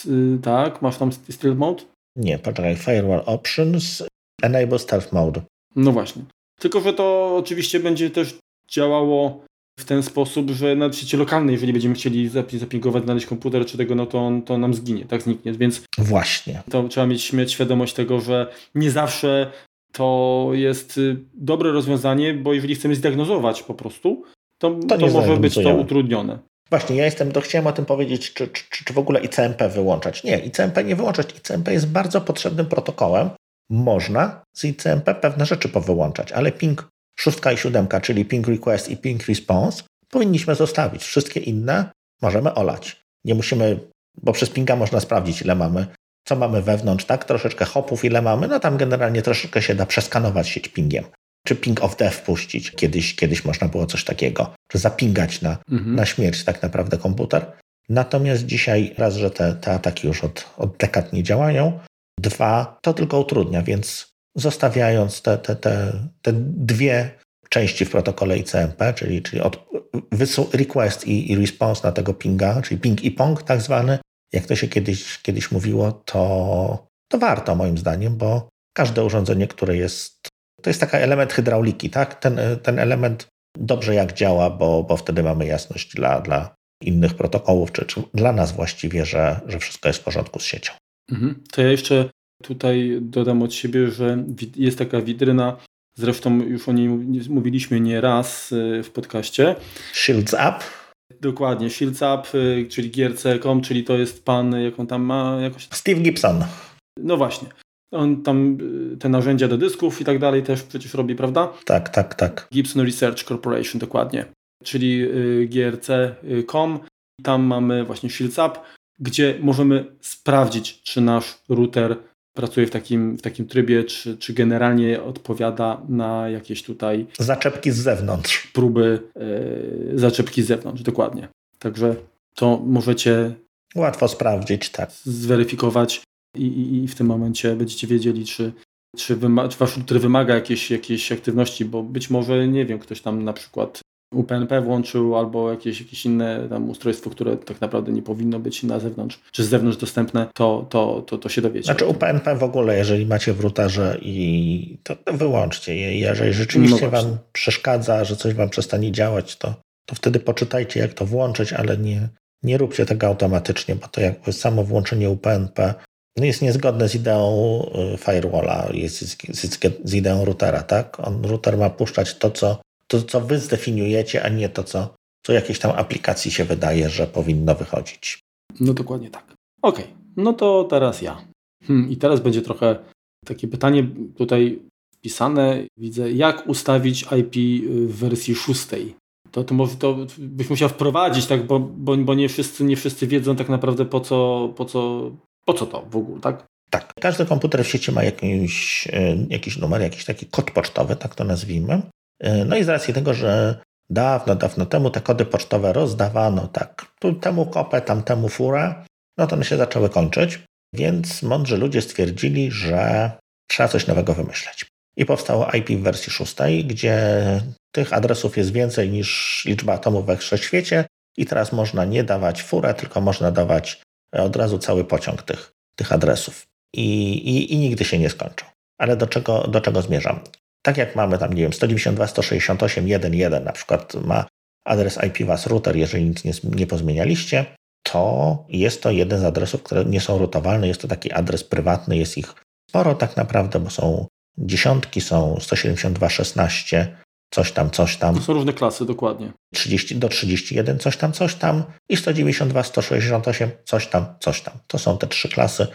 y, tak, masz tam Stealth Mode? Nie, poczekaj, Firewall Options, Enable Stealth Mode. No właśnie. Tylko, że to oczywiście będzie też działało w ten sposób, że na sieci lokalnej, jeżeli będziemy chcieli zapingować, znaleźć komputer czy tego, no to on to nam zginie, tak zniknie, więc właśnie. To trzeba mieć, mieć świadomość tego, że nie zawsze to jest y, dobre rozwiązanie, bo jeżeli chcemy zdiagnozować po prostu, to, to, to może być to utrudnione. Właśnie, ja jestem, to chciałem o tym powiedzieć, czy, czy, czy w ogóle ICMP wyłączać. Nie, ICMP nie wyłączać. ICMP jest bardzo potrzebnym protokołem. Można z ICMP pewne rzeczy powyłączać, ale ping 6 i 7, czyli ping request i ping response, powinniśmy zostawić. Wszystkie inne możemy olać. Nie musimy, bo przez pinga można sprawdzić, ile mamy co mamy wewnątrz, tak? Troszeczkę hopów, ile mamy, no tam generalnie troszeczkę się da przeskanować sieć pingiem. Czy ping of death wpuścić. Kiedyś, kiedyś można było coś takiego. Czy zapingać na, mhm. na śmierć tak naprawdę komputer. Natomiast dzisiaj raz, że te, te ataki już od, od dekad nie działają, dwa, to tylko utrudnia, więc zostawiając te, te, te, te dwie części w protokole ICMP, czyli, czyli od request i, i response na tego pinga, czyli ping i pong tak zwany, jak to się kiedyś, kiedyś mówiło, to, to warto moim zdaniem, bo każde urządzenie, które jest, to jest taki element hydrauliki, tak? Ten, ten element dobrze jak działa, bo, bo wtedy mamy jasność dla, dla innych protokołów, czy, czy dla nas właściwie, że, że wszystko jest w porządku z siecią. Mhm. To ja jeszcze tutaj dodam od siebie, że jest taka witryna, zresztą już o niej mówiliśmy nie raz y, w podcaście. Shields Up. Dokładnie, Shields Up, y, czyli GRC.com, czyli to jest pan, jak on tam ma jakoś... Steve Gibson. No właśnie. On tam y, te narzędzia do dysków i tak dalej też przecież robi, prawda? Tak, tak, tak. Gibson Research Corporation, dokładnie. czyli y, grc.com. Tam mamy właśnie Shields Up, gdzie możemy sprawdzić, czy nasz router pracuje w takim, w takim trybie, czy, czy generalnie odpowiada na jakieś tutaj zaczepki z zewnątrz. Próby yy, zaczepki z zewnątrz, dokładnie. Także to możecie łatwo sprawdzić, tak. Zweryfikować i, i, i w tym momencie będziecie wiedzieli, czy, czy, wyma- czy wasz router wymaga jakiejś, jakiejś aktywności, bo być może, nie wiem, ktoś tam na przykład UPnP włączył albo jakieś, jakieś inne tam ustrojstwo, które tak naprawdę nie powinno być na zewnątrz, czy z zewnątrz dostępne, to, to, to, to się dowiecie. Znaczy UPnP w ogóle, jeżeli macie w routerze i to, wyłączcie je. Jeżeli rzeczywiście no wam przeszkadza, że coś wam przestanie działać, to, to wtedy poczytajcie jak to włączyć, ale nie, nie róbcie tego automatycznie, bo to jakby samo włączenie UPnP jest niezgodne z ideą y, firewalla, jest z, z, z ideą routera, tak? On, router ma puszczać to, co to, co wy zdefiniujecie, a nie to, co, co jakiejś tam aplikacji się wydaje, że powinno wychodzić. No dokładnie tak. Okej, okay. no to teraz ja. Hmm, I teraz będzie trochę takie pytanie tutaj wpisane. Widzę, jak ustawić IP w wersji szóstej. To, to to byś musiał wprowadzić, tak, bo, bo, bo nie, wszyscy, nie wszyscy wiedzą tak naprawdę po co, po co, po co to w ogóle, tak? Tak. Każdy komputer w sieci ma jakiś, e, jakiś numer, jakiś taki kod pocztowy, tak to nazwijmy. E, no i z racji tego, że dawno, dawno temu te kody pocztowe rozdawano tak, tu temu kopę, tamtemu furę, no to one się zaczęły kończyć, więc mądrzy ludzie stwierdzili, że trzeba coś nowego wymyśleć. I powstało IP w wersji szóstej, gdzie tych adresów jest więcej niż liczba atomów we wszechświecie i teraz można nie dawać furę, tylko można dawać od razu cały pociąg tych, tych adresów. I, i, I nigdy się nie skończą. Ale do czego, do czego zmierzam? Tak jak mamy tam, nie wiem, 192.168.1.1 na przykład ma adres IP was router, jeżeli nic nie, nie pozmienialiście, to jest to jeden z adresów, które nie są rutowalne. Jest to taki adres prywatny, jest ich sporo tak naprawdę, bo są dziesiątki, są 172.16, coś tam, coś tam. To są różne klasy, dokładnie. 30 do 31, coś tam, coś tam i 192, 168, coś tam, coś tam. To są te trzy klasy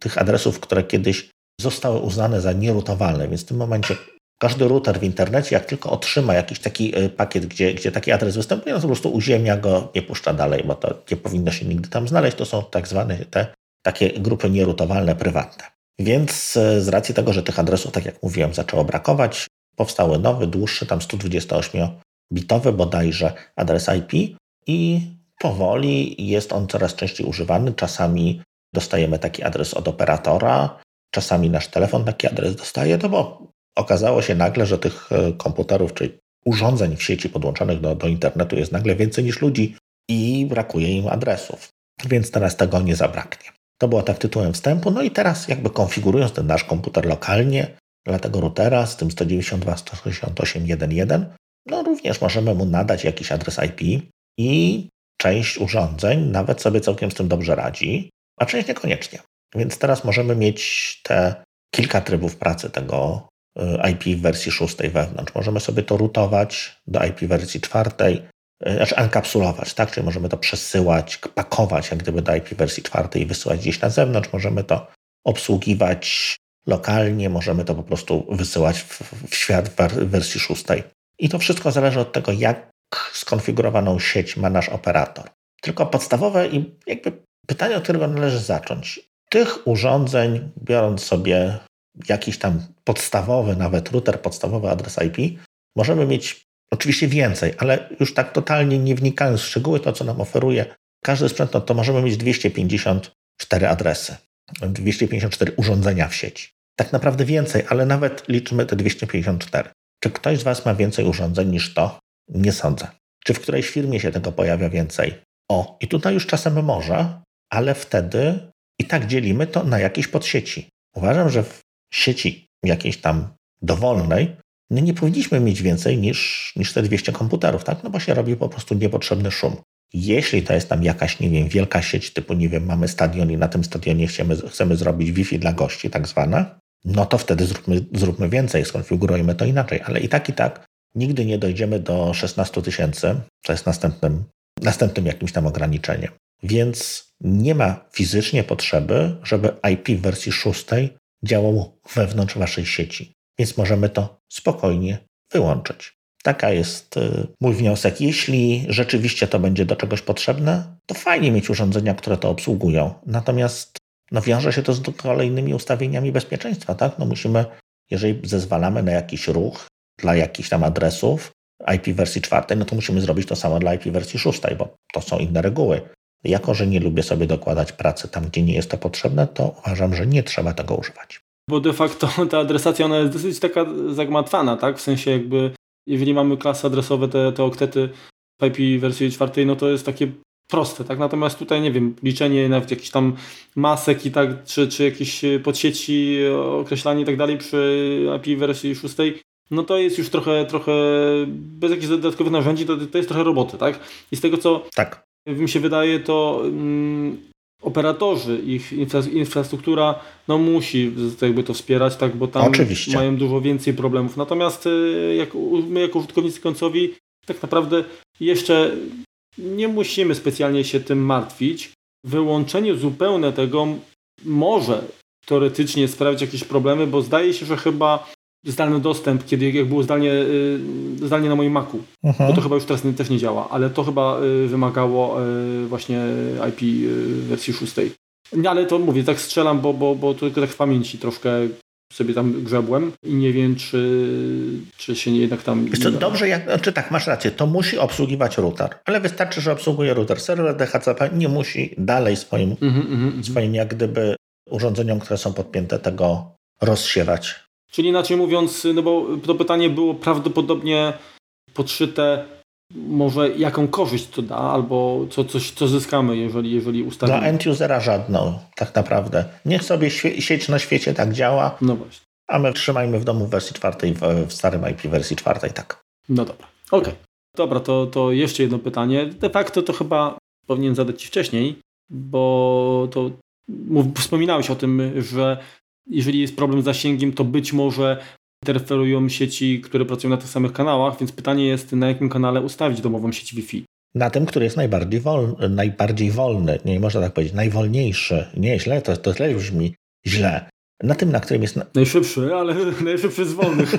tych adresów, które kiedyś zostały uznane za nierutowalne, więc w tym momencie każdy router w internecie, jak tylko otrzyma jakiś taki e, pakiet, gdzie, gdzie taki adres występuje, no to po prostu uziemia go, nie puszcza dalej, bo to nie powinno się nigdy tam znaleźć. To są tak zwane te takie grupy nierutowalne, prywatne. Więc e, z racji tego, że tych adresów, tak jak mówiłem, zaczęło brakować, powstały nowy, dłuższy, tam 128-bitowy bodajże adres IP i powoli jest on coraz częściej używany. Czasami dostajemy taki adres od operatora, czasami nasz telefon taki adres dostaje, no bo okazało się nagle, że tych e, komputerów, czyli urządzeń w sieci podłączonych do, do internetu jest nagle więcej niż ludzi i brakuje im adresów. Więc teraz tego nie zabraknie. To było tak tytułem wstępu. No i teraz jakby konfigurując ten nasz komputer lokalnie dla tego routera z tym 192.168.1.1, no również możemy mu nadać jakiś adres IP i część urządzeń nawet sobie całkiem z tym dobrze radzi, a część niekoniecznie. Więc teraz możemy mieć te kilka trybów pracy tego IP w wersji szóstej wewnątrz. Możemy sobie to rutować do IP wersji czwartej, e, znaczy enkapsulować, tak? Czyli możemy to przesyłać, pakować jak gdyby do IP wersji czwartej i wysyłać gdzieś na zewnątrz. Możemy to obsługiwać lokalnie, możemy to po prostu wysyłać w, w świat w wersji szóstej. I to wszystko zależy od tego, jak skonfigurowaną sieć ma nasz operator. Tylko podstawowe i jakby pytanie, od którego należy zacząć tych urządzeń, biorąc sobie jakiś tam podstawowy, nawet router, podstawowy adres IP, możemy mieć oczywiście więcej, ale już tak totalnie nie wnikając w szczegóły, to co nam oferuje każdy sprzęt, no to możemy mieć 254 adresy, 254 urządzenia w sieci. Tak naprawdę więcej, ale nawet liczymy te 254. Czy ktoś z Was ma więcej urządzeń niż to? Nie sądzę. Czy w którejś firmie się tego pojawia więcej? O, i tutaj już czasem może, ale wtedy i tak dzielimy to na jakieś podsieci. Uważam, że w sieci jakiejś tam dowolnej my nie powinniśmy mieć więcej niż, niż te 200 komputerów, tak? No bo się robi po prostu niepotrzebny szum. Jeśli to jest tam jakaś, nie wiem, wielka sieć typu, nie wiem, mamy stadion i na tym stadionie chcemy, chcemy zrobić Wi-Fi dla gości, tak zwane, no to wtedy zróbmy, zróbmy więcej, skonfigurujmy to inaczej. Ale i tak, i tak nigdy nie dojdziemy do 16 tysięcy, co jest następnym, następnym jakimś tam ograniczeniem. Więc nie ma fizycznie potrzeby, żeby IP w wersji szóstej działał wewnątrz waszej sieci. Więc możemy to spokojnie wyłączyć. Taka jest y, mój wniosek. Jeśli rzeczywiście to będzie do czegoś potrzebne, to fajnie mieć urządzenia, które to obsługują. Natomiast no, wiąże się to z kolejnymi ustawieniami bezpieczeństwa. Tak? No, musimy, jeżeli zezwalamy na jakiś ruch dla jakichś tam adresów IP wersji czwartej, no to musimy zrobić to samo dla IP wersji szóstej, bo to są inne reguły. Jako, że nie lubię sobie dokładać pracy tam, gdzie nie jest to potrzebne, to uważam, że nie trzeba tego używać. Bo de facto ta adresacja ona jest dosyć taka zagmatwana, tak? W sensie jakby jeżeli mamy klasy adresowe, te, te oktety w IP wersji czwartej, no to jest takie proste, tak? Natomiast tutaj, nie wiem, liczenie nawet jakichś tam masek i tak, czy, czy jakieś podsieci, określanie i tak dalej przy IP wersji szóstej, no to jest już trochę, trochę bez jakichś dodatkowych narzędzi, to, to jest trochę roboty, tak? I z tego, co tak. Mi się wydaje, to mm, operatorzy, ich infrastruktura no musi jakby to wspierać, tak, bo tam Oczywiście. mają dużo więcej problemów. Natomiast y, jak my jako użytkownicy końcowi tak naprawdę jeszcze nie musimy specjalnie się tym martwić. Wyłączenie zupełne tego może teoretycznie sprawić jakieś problemy, bo zdaje się, że chyba zdalny dostęp, kiedy jak było zdalnie, y, zdalnie na moim Macu, mhm. bo to chyba już teraz też nie działa, ale to chyba y, wymagało y, właśnie IP wersji szóstej. Ale to mówię, tak strzelam, bo, bo, bo tylko tak w pamięci troszkę sobie tam grzebłem i nie wiem, czy, czy się jednak tam... Wiesz co, dobrze, jak, znaczy tak, masz rację, to musi obsługiwać router, ale wystarczy, że obsługuje router. Serwer DHCP nie musi dalej swoim, mm -hmm, swoim jak gdyby urządzeniom, które są podpięte, tego rozsiewać. Czyli inaczej mówiąc, no bo to pytanie było prawdopodobnie podszyte może jaką korzyść to da, albo co, coś, co zyskamy, jeżeli, jeżeli ustawimy. Dla end-usera żadną, tak naprawdę. Niech sobie sieć na świecie tak działa, no właśnie. a my trzymajmy w domu w wersji czwartej, w, starym IP wersji czwartej, tak. No dobra, okej. Okay. Dobra, to, to jeszcze jedno pytanie. De facto to chyba powinien zadać Ci wcześniej, bo to wspominałeś o tym, że jeżeli jest problem z zasięgiem, to być może interferują sieci, które pracują na tych samych kanałach, więc pytanie jest, na jakim kanale ustawić domową sieć Wi-Fi. Na tym, który jest najbardziej, wolny, najbardziej wolny, nie można tak powiedzieć, najwolniejszy. Nie, źle, to, to źle brzmi, źle. Na tym, na którym jest... Na... Najszybszy, ale najszybszy z wolnych.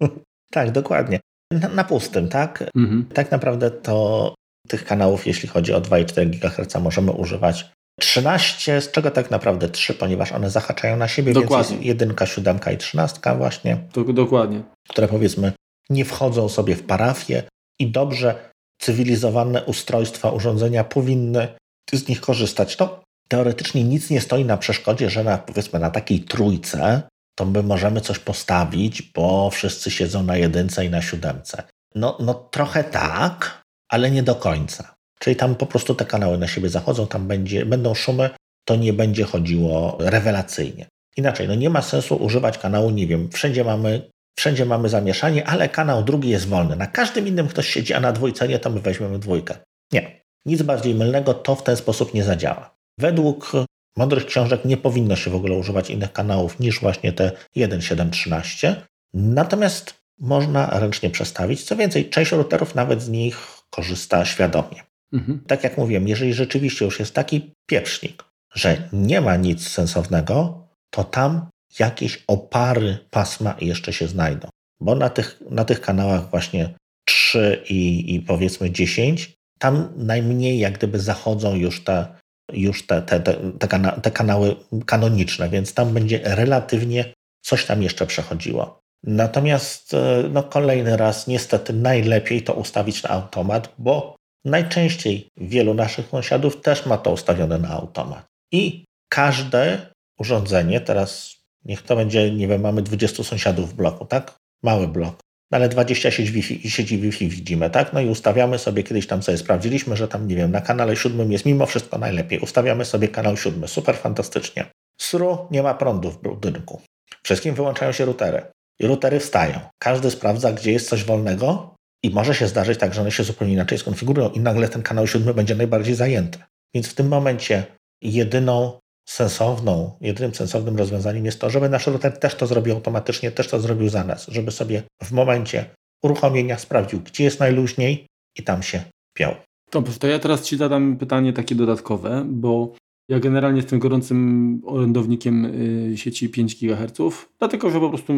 tak, dokładnie. Na, na pustym, tak? Mhm. Tak naprawdę to tych kanałów, jeśli chodzi o 2,4 GHz, możemy używać 13, z czego tak naprawdę 3, ponieważ one zahaczają na siebie, dokładnie. więc jest jedynka, siódemka i trzynastka właśnie. dokładnie. Które powiedzmy nie wchodzą sobie w parafię i dobrze cywilizowane ustrojstwa, urządzenia powinny z nich korzystać. No, teoretycznie nic nie stoi na przeszkodzie, że na, powiedzmy na takiej trójce to my możemy coś postawić, bo wszyscy siedzą na jedynce i na siódemce. No, no trochę tak, ale nie do końca. Czyli tam po prostu te kanały na siebie zachodzą, tam będzie, będą szumy, to nie będzie chodziło rewelacyjnie. Inaczej, no nie ma sensu używać kanału, nie wiem, wszędzie mamy, wszędzie mamy zamieszanie, ale kanał drugi jest wolny. Na każdym innym ktoś siedzi, a na dwójce nie, to my weźmiemy dwójkę. Nie. Nic bardziej mylnego, to w ten sposób nie zadziała. Według mądrych książek nie powinno się w ogóle używać innych kanałów niż właśnie te 1.7.13. Natomiast można ręcznie przestawić. Co więcej, część routerów nawet z nich korzysta świadomie. Mhm. Tak jak mówiłem, jeżeli rzeczywiście już jest taki pieprznik, że nie ma nic sensownego, to tam jakieś opary pasma jeszcze się znajdą. Bo na tych, na tych kanałach właśnie 3 i, i powiedzmy 10, tam najmniej jak gdyby zachodzą już te, już te, te, te, te, kana, te kanały kanoniczne, więc tam będzie relatywnie coś tam jeszcze przechodziło. Natomiast e, no, kolejny raz niestety najlepiej to ustawić na automat, bo Najczęściej wielu naszych sąsiadów też ma to ustawione na automat. I każde urządzenie, teraz niech to będzie, nie wiem, mamy 20 sąsiadów w bloku, tak? Mały blok. Ale 20 sieci Wi-Fi, sieci Wi-Fi widzimy, tak? No i ustawiamy sobie, kiedyś tam sobie sprawdziliśmy, że tam, nie wiem, na kanale siódmym jest mimo wszystko najlepiej. Ustawiamy sobie kanał siódmy, super fantastycznie. SRU nie ma prądu w budynku. Wszystkim wyłączają się routery. I routery wstają. Każdy sprawdza, gdzie jest coś wolnego, i może się zdarzyć tak, że one się zupełnie inaczej skonfigurują i nagle ten kanał siódmy będzie najbardziej zajęty. Więc w tym momencie jedyną sensowną, jedynym sensownym rozwiązaniem jest to, żeby nasz router też to zrobił automatycznie, też to zrobił za nas, żeby sobie w momencie uruchomienia sprawdził, gdzie jest najluźniej i tam się piął. Dobrze, to ja teraz Ci zadam pytanie takie dodatkowe, bo ja generalnie jestem gorącym orędownikiem y, sieci 5 GHz, dlatego że po prostu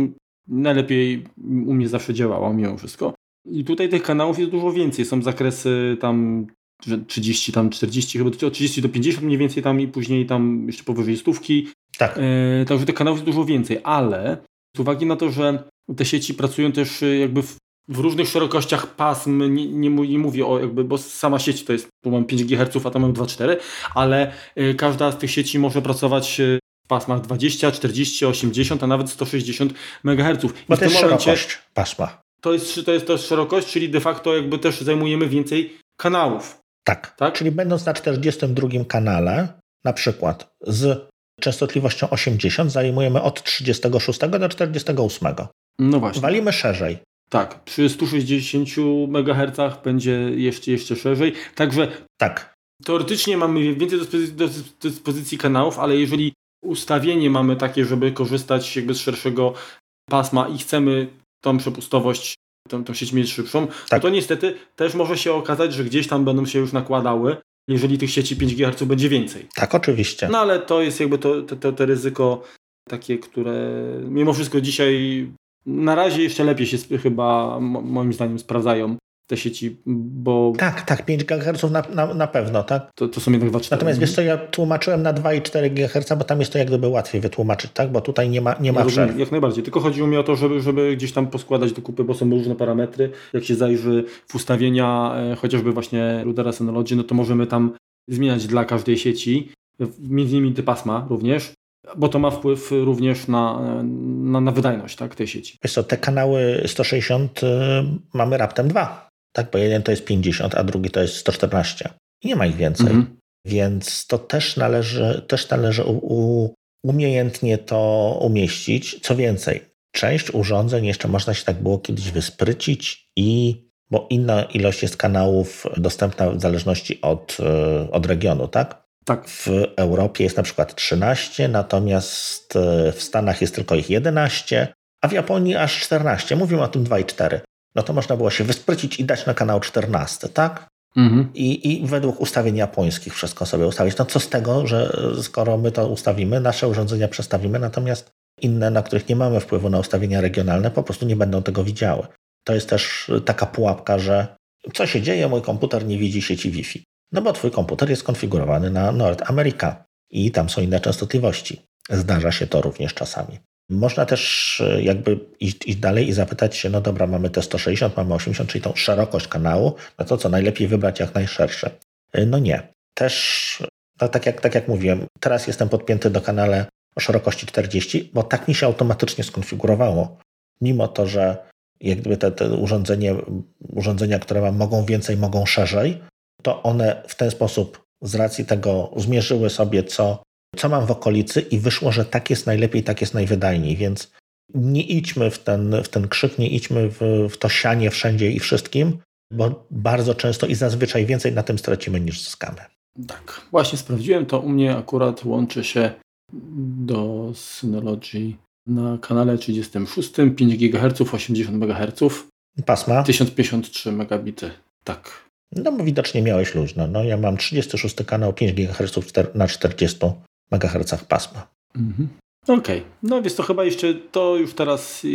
najlepiej u mnie zawsze działała mimo wszystko. I tutaj tych kanałów jest dużo więcej. Są zakresy tam 30, tam 40, chyba od 30 do 50 mniej więcej tam i później tam jeszcze powyżej stówki. Tak. E, także tych kanałów jest dużo więcej, ale z uwagi na to, że te sieci pracują też e, jakby w, w różnych szerokościach pasm, nie, nie, nie, mówię o jakby, bo sama sieć to jest, tu mam 5 GHz, a tam mam 2,4, ale y, każda z tych sieci może pracować w pasmach 20, 40, 80, a nawet 160 MHz. I bo to jest momencie, szerokość pasma. To jest, to jest też szerokość, czyli de facto jakby też zajmujemy więcej kanałów. Tak. tak? Czyli będąc na 42 kanale, na przykład z częstotliwością 80 zajmujemy od 36 do 48. No właśnie. Walimy szerzej. Tak, przy 160 MHz będzie jeszcze, jeszcze szerzej. Także tak. teoretycznie mamy więcej do dyspozycji, kanałów, ale jeżeli ustawienie mamy takie, żeby korzystać jakby z szerszego pasma i chcemy tą przepustowość, tą, tą sieć mieć szybszą, tak. to niestety też może się okazać, że gdzieś tam będą się już nakładały, jeżeli tych sieci 5 GHz będzie więcej. Tak, oczywiście. No ale to jest jakby to, to, to, to ryzyko takie, które mimo wszystko dzisiaj na razie jeszcze lepiej się chyba moim zdaniem sprawdzają te sieci, bo... Tak, tak, 5 GHz na, na, na pewno, tak? To, to są jednak 2,4. Natomiast wiesz co, ja tłumaczyłem na 2,4 GHz, bo tam jest to jak gdyby łatwiej wytłumaczyć, tak? Bo tutaj nie ma, nie ma ja Jak najbardziej, tylko chodziło mi o to, żeby, żeby gdzieś tam poskładać do kupy, bo są różne parametry. Jak się zajrzy w ustawienia e, chociażby właśnie Rudera Synology, no to możemy tam zmieniać dla każdej sieci, między innymi te pasma również, bo to ma wpływ również na, na, na wydajność tak, tej sieci. Wiesz co, te kanały 160 y, mamy raptem dwa tak? Bo jeden to jest 50, a drugi to jest 114. I nie ma ich więcej. Mhm. Więc to też należy, też należy u, u, umiejętnie to umieścić. Co więcej, część urządzeń jeszcze można się tak było kiedyś wysprycić i bo inna ilość jest kanałów dostępna w zależności od, e, od regionu, tak? Tak. W Europie jest na przykład 13, natomiast e, w Stanach jest tylko ich 11, a w Japonii aż 14. Mówimy o tym 2 i 4 no to można było się wysprycić i dać na kanał 14, tak? Mhm. I, I według ustawień japońskich wszystko sobie ustawić. No co z tego, że skoro my to ustawimy, nasze urządzenia przestawimy, natomiast inne, na których nie mamy wpływu na ustawienia regionalne, po prostu nie będą tego widziały. To jest też taka pułapka, że co się dzieje, mój komputer nie widzi sieci Wi-Fi. No bo twój komputer jest konfigurowany na Nord America i tam są inne częstotliwości. Zdarza się to również czasami. Można też e, jakby iść, iść, dalej i zapytać się, no dobra, mamy te 160, mamy 80, czyli tą szerokość kanału, no to co, najlepiej wybrać jak najszersze? E, no nie. Też, no tak, jak, tak jak mówiłem, teraz jestem podpięty do kanale o szerokości 40, bo tak mi się automatycznie skonfigurowało. Mimo to, że jak gdyby te, te urządzenie, urządzenia, które mam, mogą więcej, mogą szerzej, to one w ten sposób z racji tego zmierzyły sobie, co co mam w okolicy i wyszło, że tak jest najlepiej, tak jest najwydajniej, więc nie idźmy w ten, w ten krzyk, nie idźmy w, w to sianie wszędzie i wszystkim, bo bardzo często i zazwyczaj więcej na tym stracimy niż zyskamy. Tak, właśnie sprawdziłem, to u mnie akurat łączy się do Synology na kanale 36, 5 GHz, 80 MHz. Pasma? 1053 megabity, tak. No bo widocznie miałeś luźno. No ja mam 36 kanał, 5 GHz na 40 MHz pasma. Mhm. Okej, okay. no więc to chyba jeszcze, to już teraz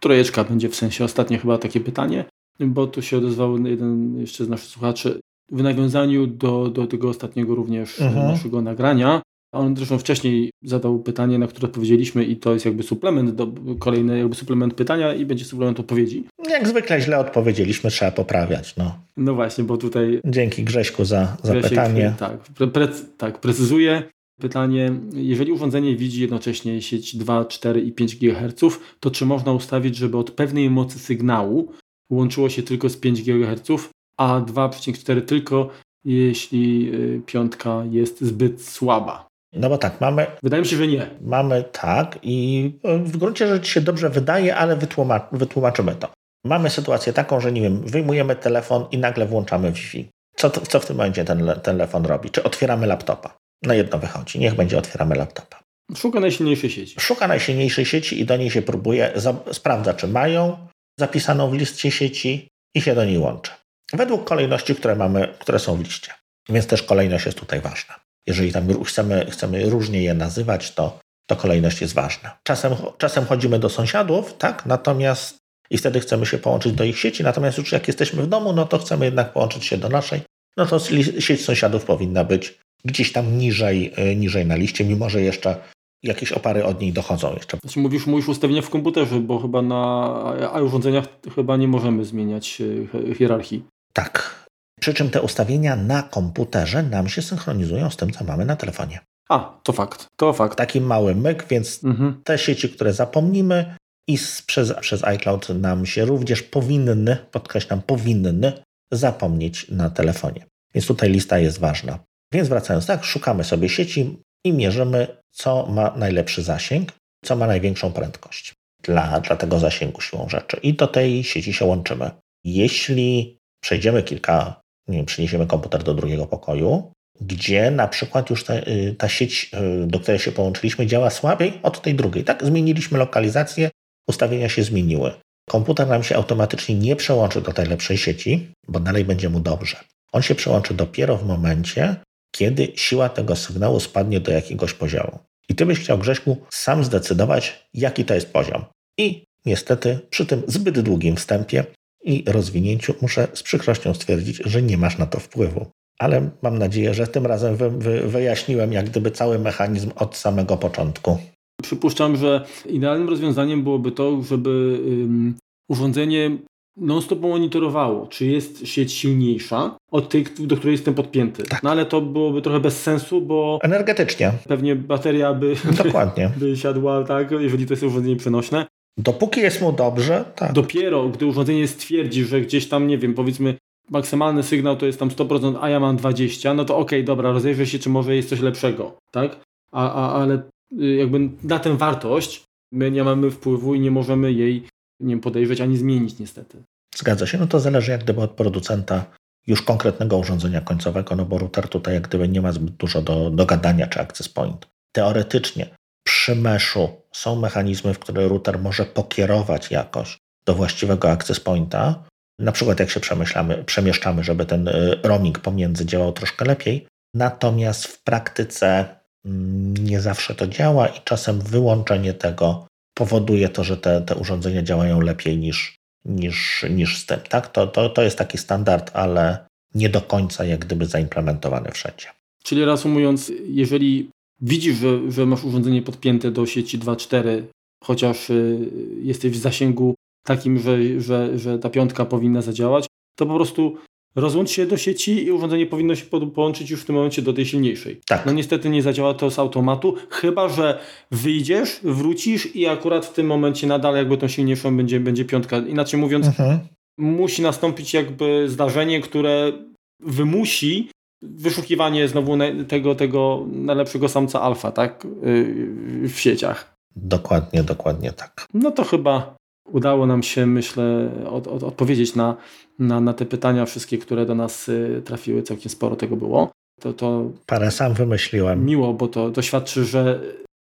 trojeczka będzie w sensie ostatnie chyba takie pytanie, bo tu się odezwał jeden jeszcze z naszych słuchaczy w nawiązaniu do, do tego ostatniego również mhm. naszego nagrania. On zresztą wcześniej zadał pytanie, na które odpowiedzieliśmy i to jest jakby suplement, do, kolejny jakby suplement pytania i będzie suplement odpowiedzi. Jak zwykle źle odpowiedzieliśmy, trzeba poprawiać. No, no właśnie, bo tutaj... Dzięki Grześku za, za Grzesiek, pytanie. Tak, pre, pre, tak, precyzuję. Pytanie, jeżeli urządzenie widzi jednocześnie sieć 2, 4 i 5 GHz, to czy można ustawić, żeby od pewnej mocy sygnału łączyło się tylko z 5 GHz, a 2,4 tylko jeśli y, piątka jest zbyt słaba? No bo tak, mamy. Wydaje mi się, że nie. Mamy tak i w gruncie rzeczy się dobrze wydaje, ale wytłumacz, wytłumaczymy to. Mamy sytuację taką, że nie wiem, wyjmujemy telefon i nagle włączamy Wi-Fi. Co, co w tym momencie ten telefon robi? Czy otwieramy laptopa? Na jedno wychodzi. Niech będzie otwieramy laptopa. Szuka najsilniejszej sieci. Szuka najsilniejszej sieci i do niej się próbuje, sprawdza, czy mają zapisaną w liście sieci i się do niej łączy. Według kolejności, które mamy, które są w liście. Więc też kolejność jest tutaj ważna. Jeżeli tam chcemy, chcemy różnie je nazywać, to, to kolejność jest ważna. Czasem, czasem chodzimy do sąsiadów, tak? Natomiast i wtedy chcemy się połączyć do ich sieci, natomiast już jak jesteśmy w domu, no to chcemy jednak połączyć się do naszej, no to sieć sąsiadów powinna być gdzieś tam niżej, y, niżej na liście, mimo że jeszcze jakieś opary od niej dochodzą jeszcze. Znaczy mówisz, mówisz ustawienia w komputerze, bo chyba na urządzeniach chyba nie możemy zmieniać y, hierarchii. Tak. Przy czym te ustawienia na komputerze nam się synchronizują z tym, co mamy na telefonie. A, to fakt. To fakt. Taki mały myk, więc mhm. te sieci, które zapomnimy i przez, przez iCloud nam się również powinny, podkreślam, powinny zapomnieć na telefonie. Więc tutaj lista jest ważna. Więc wracając, tak, szukamy sobie sieci i mierzymy, co ma najlepszy zasięg, co ma największą prędkość dla, dla tego zasięgu siłą rzeczy. I do tej sieci się łączymy. Jeśli przejdziemy kilka, nie wiem, przeniesiemy komputer do drugiego pokoju, gdzie na przykład już ta, y, ta sieć, y, do której się połączyliśmy, działa słabiej od tej drugiej. Tak, zmieniliśmy lokalizację, ustawienia się zmieniły. Komputer nam się automatycznie nie przełączy do tej lepszej sieci, bo dalej będzie mu dobrze. On się przełączy dopiero w momencie, kiedy siła tego sygnału spadnie do jakiegoś poziomu. I ty byś chciał, Grześku, sam zdecydować, jaki to jest poziom. I niestety przy tym zbyt długim wstępie i rozwinięciu muszę z przykrością stwierdzić, że nie masz na to wpływu. Ale mam nadzieję, że tym razem wy, wy, wyjaśniłem jak gdyby cały mechanizm od samego początku. Przypuszczam, że idealnym rozwiązaniem byłoby to, żeby um, urządzenie non-stop monitorowało, czy jest sieć silniejsza od tej, do której jestem podpięty. Tak. No ale to byłoby trochę bez sensu, bo... Energetycznie. Pewnie bateria by, Dokładnie. by, by siadła, tak, jeżeli to jest urządzenie przenośne. Dopóki jest mu dobrze, tak. Dopiero, gdy urządzenie stwierdzi, że gdzieś tam, nie wiem, powiedzmy maksymalny sygnał to jest tam 100%, a ja mam 20%, no to okej, okay, dobra, rozejrzę się, czy może jest coś lepszego, tak? A, a, ale y, jakby na tę wartość my nie mamy wpływu i nie możemy jej nie podejrzeć ani zmienić niestety. Zgadza się, no to zależy jak gdyby od producenta już konkretnego urządzenia końcowego, no bo router tutaj jak gdyby nie ma zbyt dużo do, do gadania czy access point. Teoretycznie przy meszu są mechanizmy, w które router może pokierować jakoś do właściwego access pointa, na przykład jak się przemyślamy, przemieszczamy, żeby ten y, roaming pomiędzy działał troszkę lepiej. Natomiast w praktyce mm, nie zawsze to działa i czasem wyłączenie tego powoduje to, że te, te urządzenia działają lepiej niż, niż, niż z. Tak? To, to, to jest taki standard, ale nie do końca jak gdyby zaimplementowany wszędzie. Czyli reasumując, jeżeli widzisz, że, że masz urządzenie podpięte do sieci 2.4, chociaż y, jesteś w zasięgu takim, że, że, że ta piątka powinna zadziałać, to po prostu rozłącz się do sieci i urządzenie powinno się połączyć już w tym momencie do tej silniejszej. Tak. No niestety nie zadziała to z automatu, chyba że wyjdziesz, wrócisz i akurat w tym momencie nadal jakby tą silniejszą będzie, będzie piątka. Inaczej mówiąc, mhm. musi nastąpić jakby zdarzenie, które wymusi wyszukiwanie znowu tego, tego najlepszego samca alfa, tak? Y, w sieciach. Dokładnie, dokładnie tak. No to chyba udało nam się, myślę, od, od, odpowiedzieć na, na, na te pytania wszystkie, które do nas y, trafiły. Całkiem sporo tego było. To, to Parę sam wymyśliłem. Miło, bo to, to świadczy, że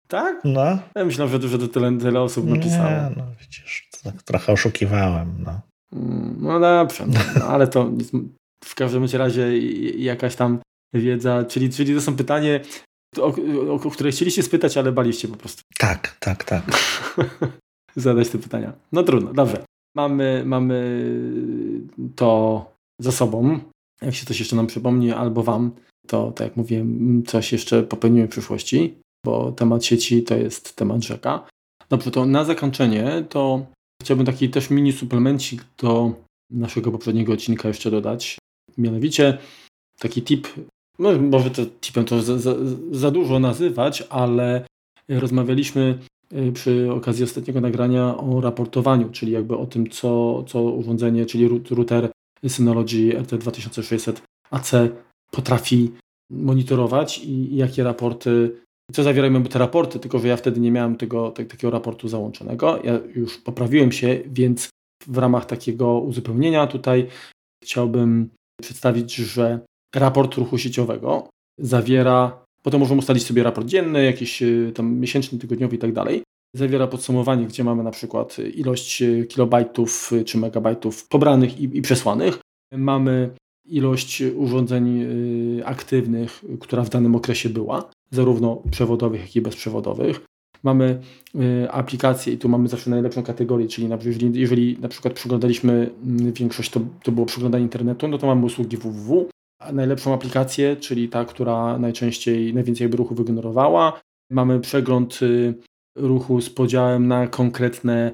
tak? No. Ja myślałem, że, że to tyle, tyle osób napisało. Nie, no widzisz, tak trochę oszukiwałem. No, mm, no dobrze, no, no, ale to w każdym razie jakaś tam wiedza, czyli, czyli to są pytanie, o, o, o które chcieliście spytać, ale baliście po prostu. Tak, tak, tak. zadać te pytania. No trudno, dobrze. Mamy, mamy to za sobą. Jak się coś jeszcze nam przypomni, albo Wam, to tak jak mówiłem, coś jeszcze popełnimy w przyszłości, bo temat sieci to jest temat rzeka. Dobrze, to na zakończenie to chciałbym taki też mini suplemencik do naszego poprzedniego odcinka jeszcze dodać. Mianowicie taki tip, no może to tipem to za, za, za dużo nazywać, ale rozmawialiśmy przy okazji ostatniego nagrania o raportowaniu, czyli jakby o tym, co, co urządzenie, czyli router Synology RT2600 AC potrafi monitorować i jakie raporty, co zawierają te raporty, tylko że ja wtedy nie miałem tego, tak, takiego raportu załączonego. Ja już poprawiłem się, więc w ramach takiego uzupełnienia tutaj chciałbym przedstawić, że raport ruchu sieciowego zawiera Potem możemy ustalić sobie raport dzienny, jakiś y, tam miesięczny, tygodniowy i tak dalej. Zawiera podsumowanie, gdzie mamy na przykład ilość y, kilobajtów y, czy megabajtów pobranych i, i przesłanych. Mamy ilość urządzeń aktywnych, która w danym okresie była, zarówno przewodowych, jak i bezprzewodowych. mamy y, aplikację i tu mamy zawsze najlepszą kategorię, czyli na, jeżeli, jeżeli na przykład przeglądaliśmy mm, większość, to, to było przeglądanie internetu, no to mamy usługi www, najlepszą aplikację, czyli ta, która najczęściej, najwięcej ruchu wygenerowała. Mamy przegląd y, ruchu z podziałem na konkretne,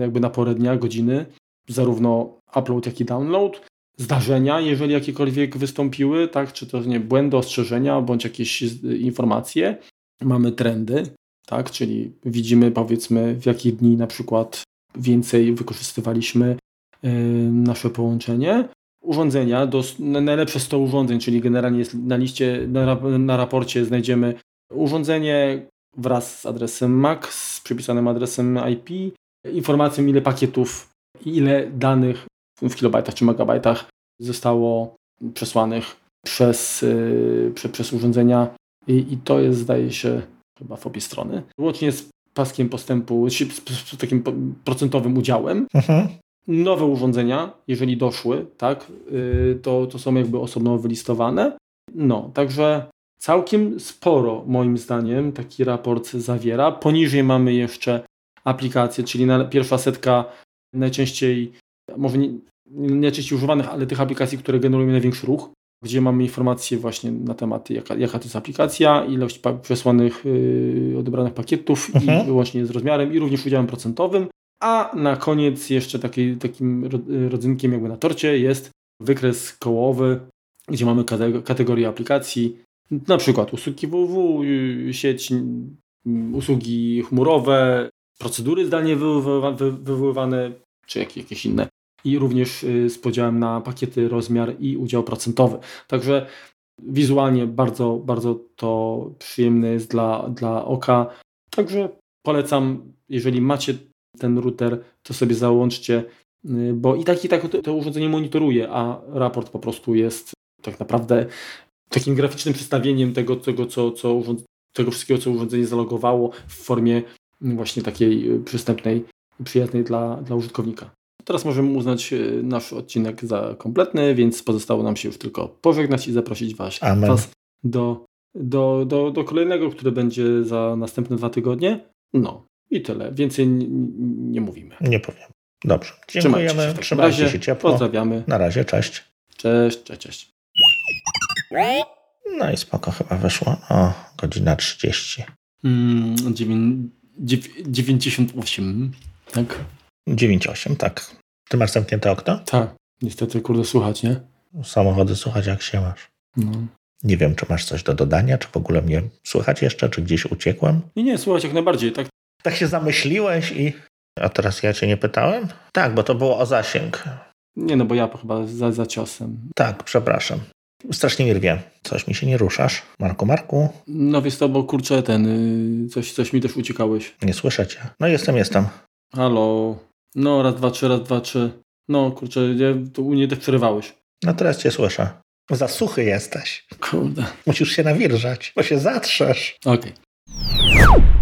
jakby na porę dnia, godziny, zarówno upload, jak i download zdarzenia, jeżeli jakiekolwiek wystąpiły, tak, czy to nie błędy, ostrzeżenia, bądź jakieś informacje. Mamy trendy, tak, czyli widzimy powiedzmy w jakich dni na przykład więcej wykorzystywaliśmy yy, nasze połączenie. Urządzenia, do, najlepsze 100 urządzeń, czyli generalnie jest na liście, na, na raporcie znajdziemy urządzenie wraz z adresem MAC, z przypisanym adresem IP, informacją ile pakietów i ile danych w kilobajtach czy megabajtach zostało przesłanych przez, yy, prze, przez urządzenia I, i to jest zdaje się chyba w obie strony. Łącznie z paskiem postępu, z, z takim procentowym udziałem. Mhm. Nowe urządzenia, jeżeli doszły, tak, yy, to, to są jakby osobno wylistowane. No, także całkiem sporo moim zdaniem taki raport zawiera. Poniżej mamy jeszcze aplikacje, czyli pierwsza setka najczęściej, może nie, najczęściej używanych, ale tych aplikacji, które generują największy ruch, gdzie mamy informacje właśnie na temat, jaka, jaka to jest aplikacja, ilość przesłanych, yy, odebranych pakietów mhm. i łącznie z rozmiarem i również udziałem procentowym. A na koniec jeszcze taki, takim rodzynkiem jakby na torcie jest wykres kołowy, gdzie mamy kategorię aplikacji, na przykład usługi www, sieć, usługi chmurowe, procedury zdalnie wywoływane, czy jakieś inne. I również y, z podziałem na pakiety, rozmiar i udział procentowy. Także wizualnie bardzo, bardzo to przyjemne jest dla, dla oka. Także polecam, jeżeli macie ten router, to sobie załączcie, y, bo i tak i tak to, to urządzenie monitoruje, a raport po prostu jest tak naprawdę takim graficznym przedstawieniem tego, tego, co, co tego wszystkiego, co urządzenie zalogowało w formie właśnie takiej y, przystępnej, przyjaznej dla, dla użytkownika. Teraz możemy uznać y, nasz odcinek za kompletny, więc pozostało nam się już tylko pożegnać i zaprosić Was, was do, do, do, do kolejnego, który będzie za następne dwa tygodnie. No i tyle. Więcej nie mówimy. Nie powiem. Dobrze. Dziękujemy. Trzymajcie się, Trzymajcie razie, się ciepło. Pozdrawiamy. Na razie. Cześć. Cześć, cześć, cześć. No i spoko chyba wyszło. O, godzina 30. Mm, 98, tak? 98, tak. Ty masz zamknięte okno? Tak. Niestety, kurde, słuchać, nie? Samochody słuchać, jak się masz. No. Nie wiem, czy masz coś do dodania, czy w ogóle mnie słychać jeszcze, czy gdzieś uciekłem? Nie, nie, słuchać jak najbardziej. Tak, tak się zamyśliłeś i... A teraz ja cię nie pytałem? Tak, bo to było o zasięg. Nie, no bo ja chyba za, za ciosem. Tak, przepraszam. Strasznie mi rwie. Coś mi się nie ruszasz. Marku, Marku? No wiesz to, bo kurczę, ten, y, coś, coś mi też uciekałeś. Nie słyszę cię. No jestem, jestem. Halo. No, raz, dwa, trzy, raz, dwa, trzy. No, kurczę, nie, to u mnie też przerywałeś. No teraz cię słyszę. Za suchy jesteś. Kurde. Musisz się nawilżać, bo się zatrzesz. Okej. Okay.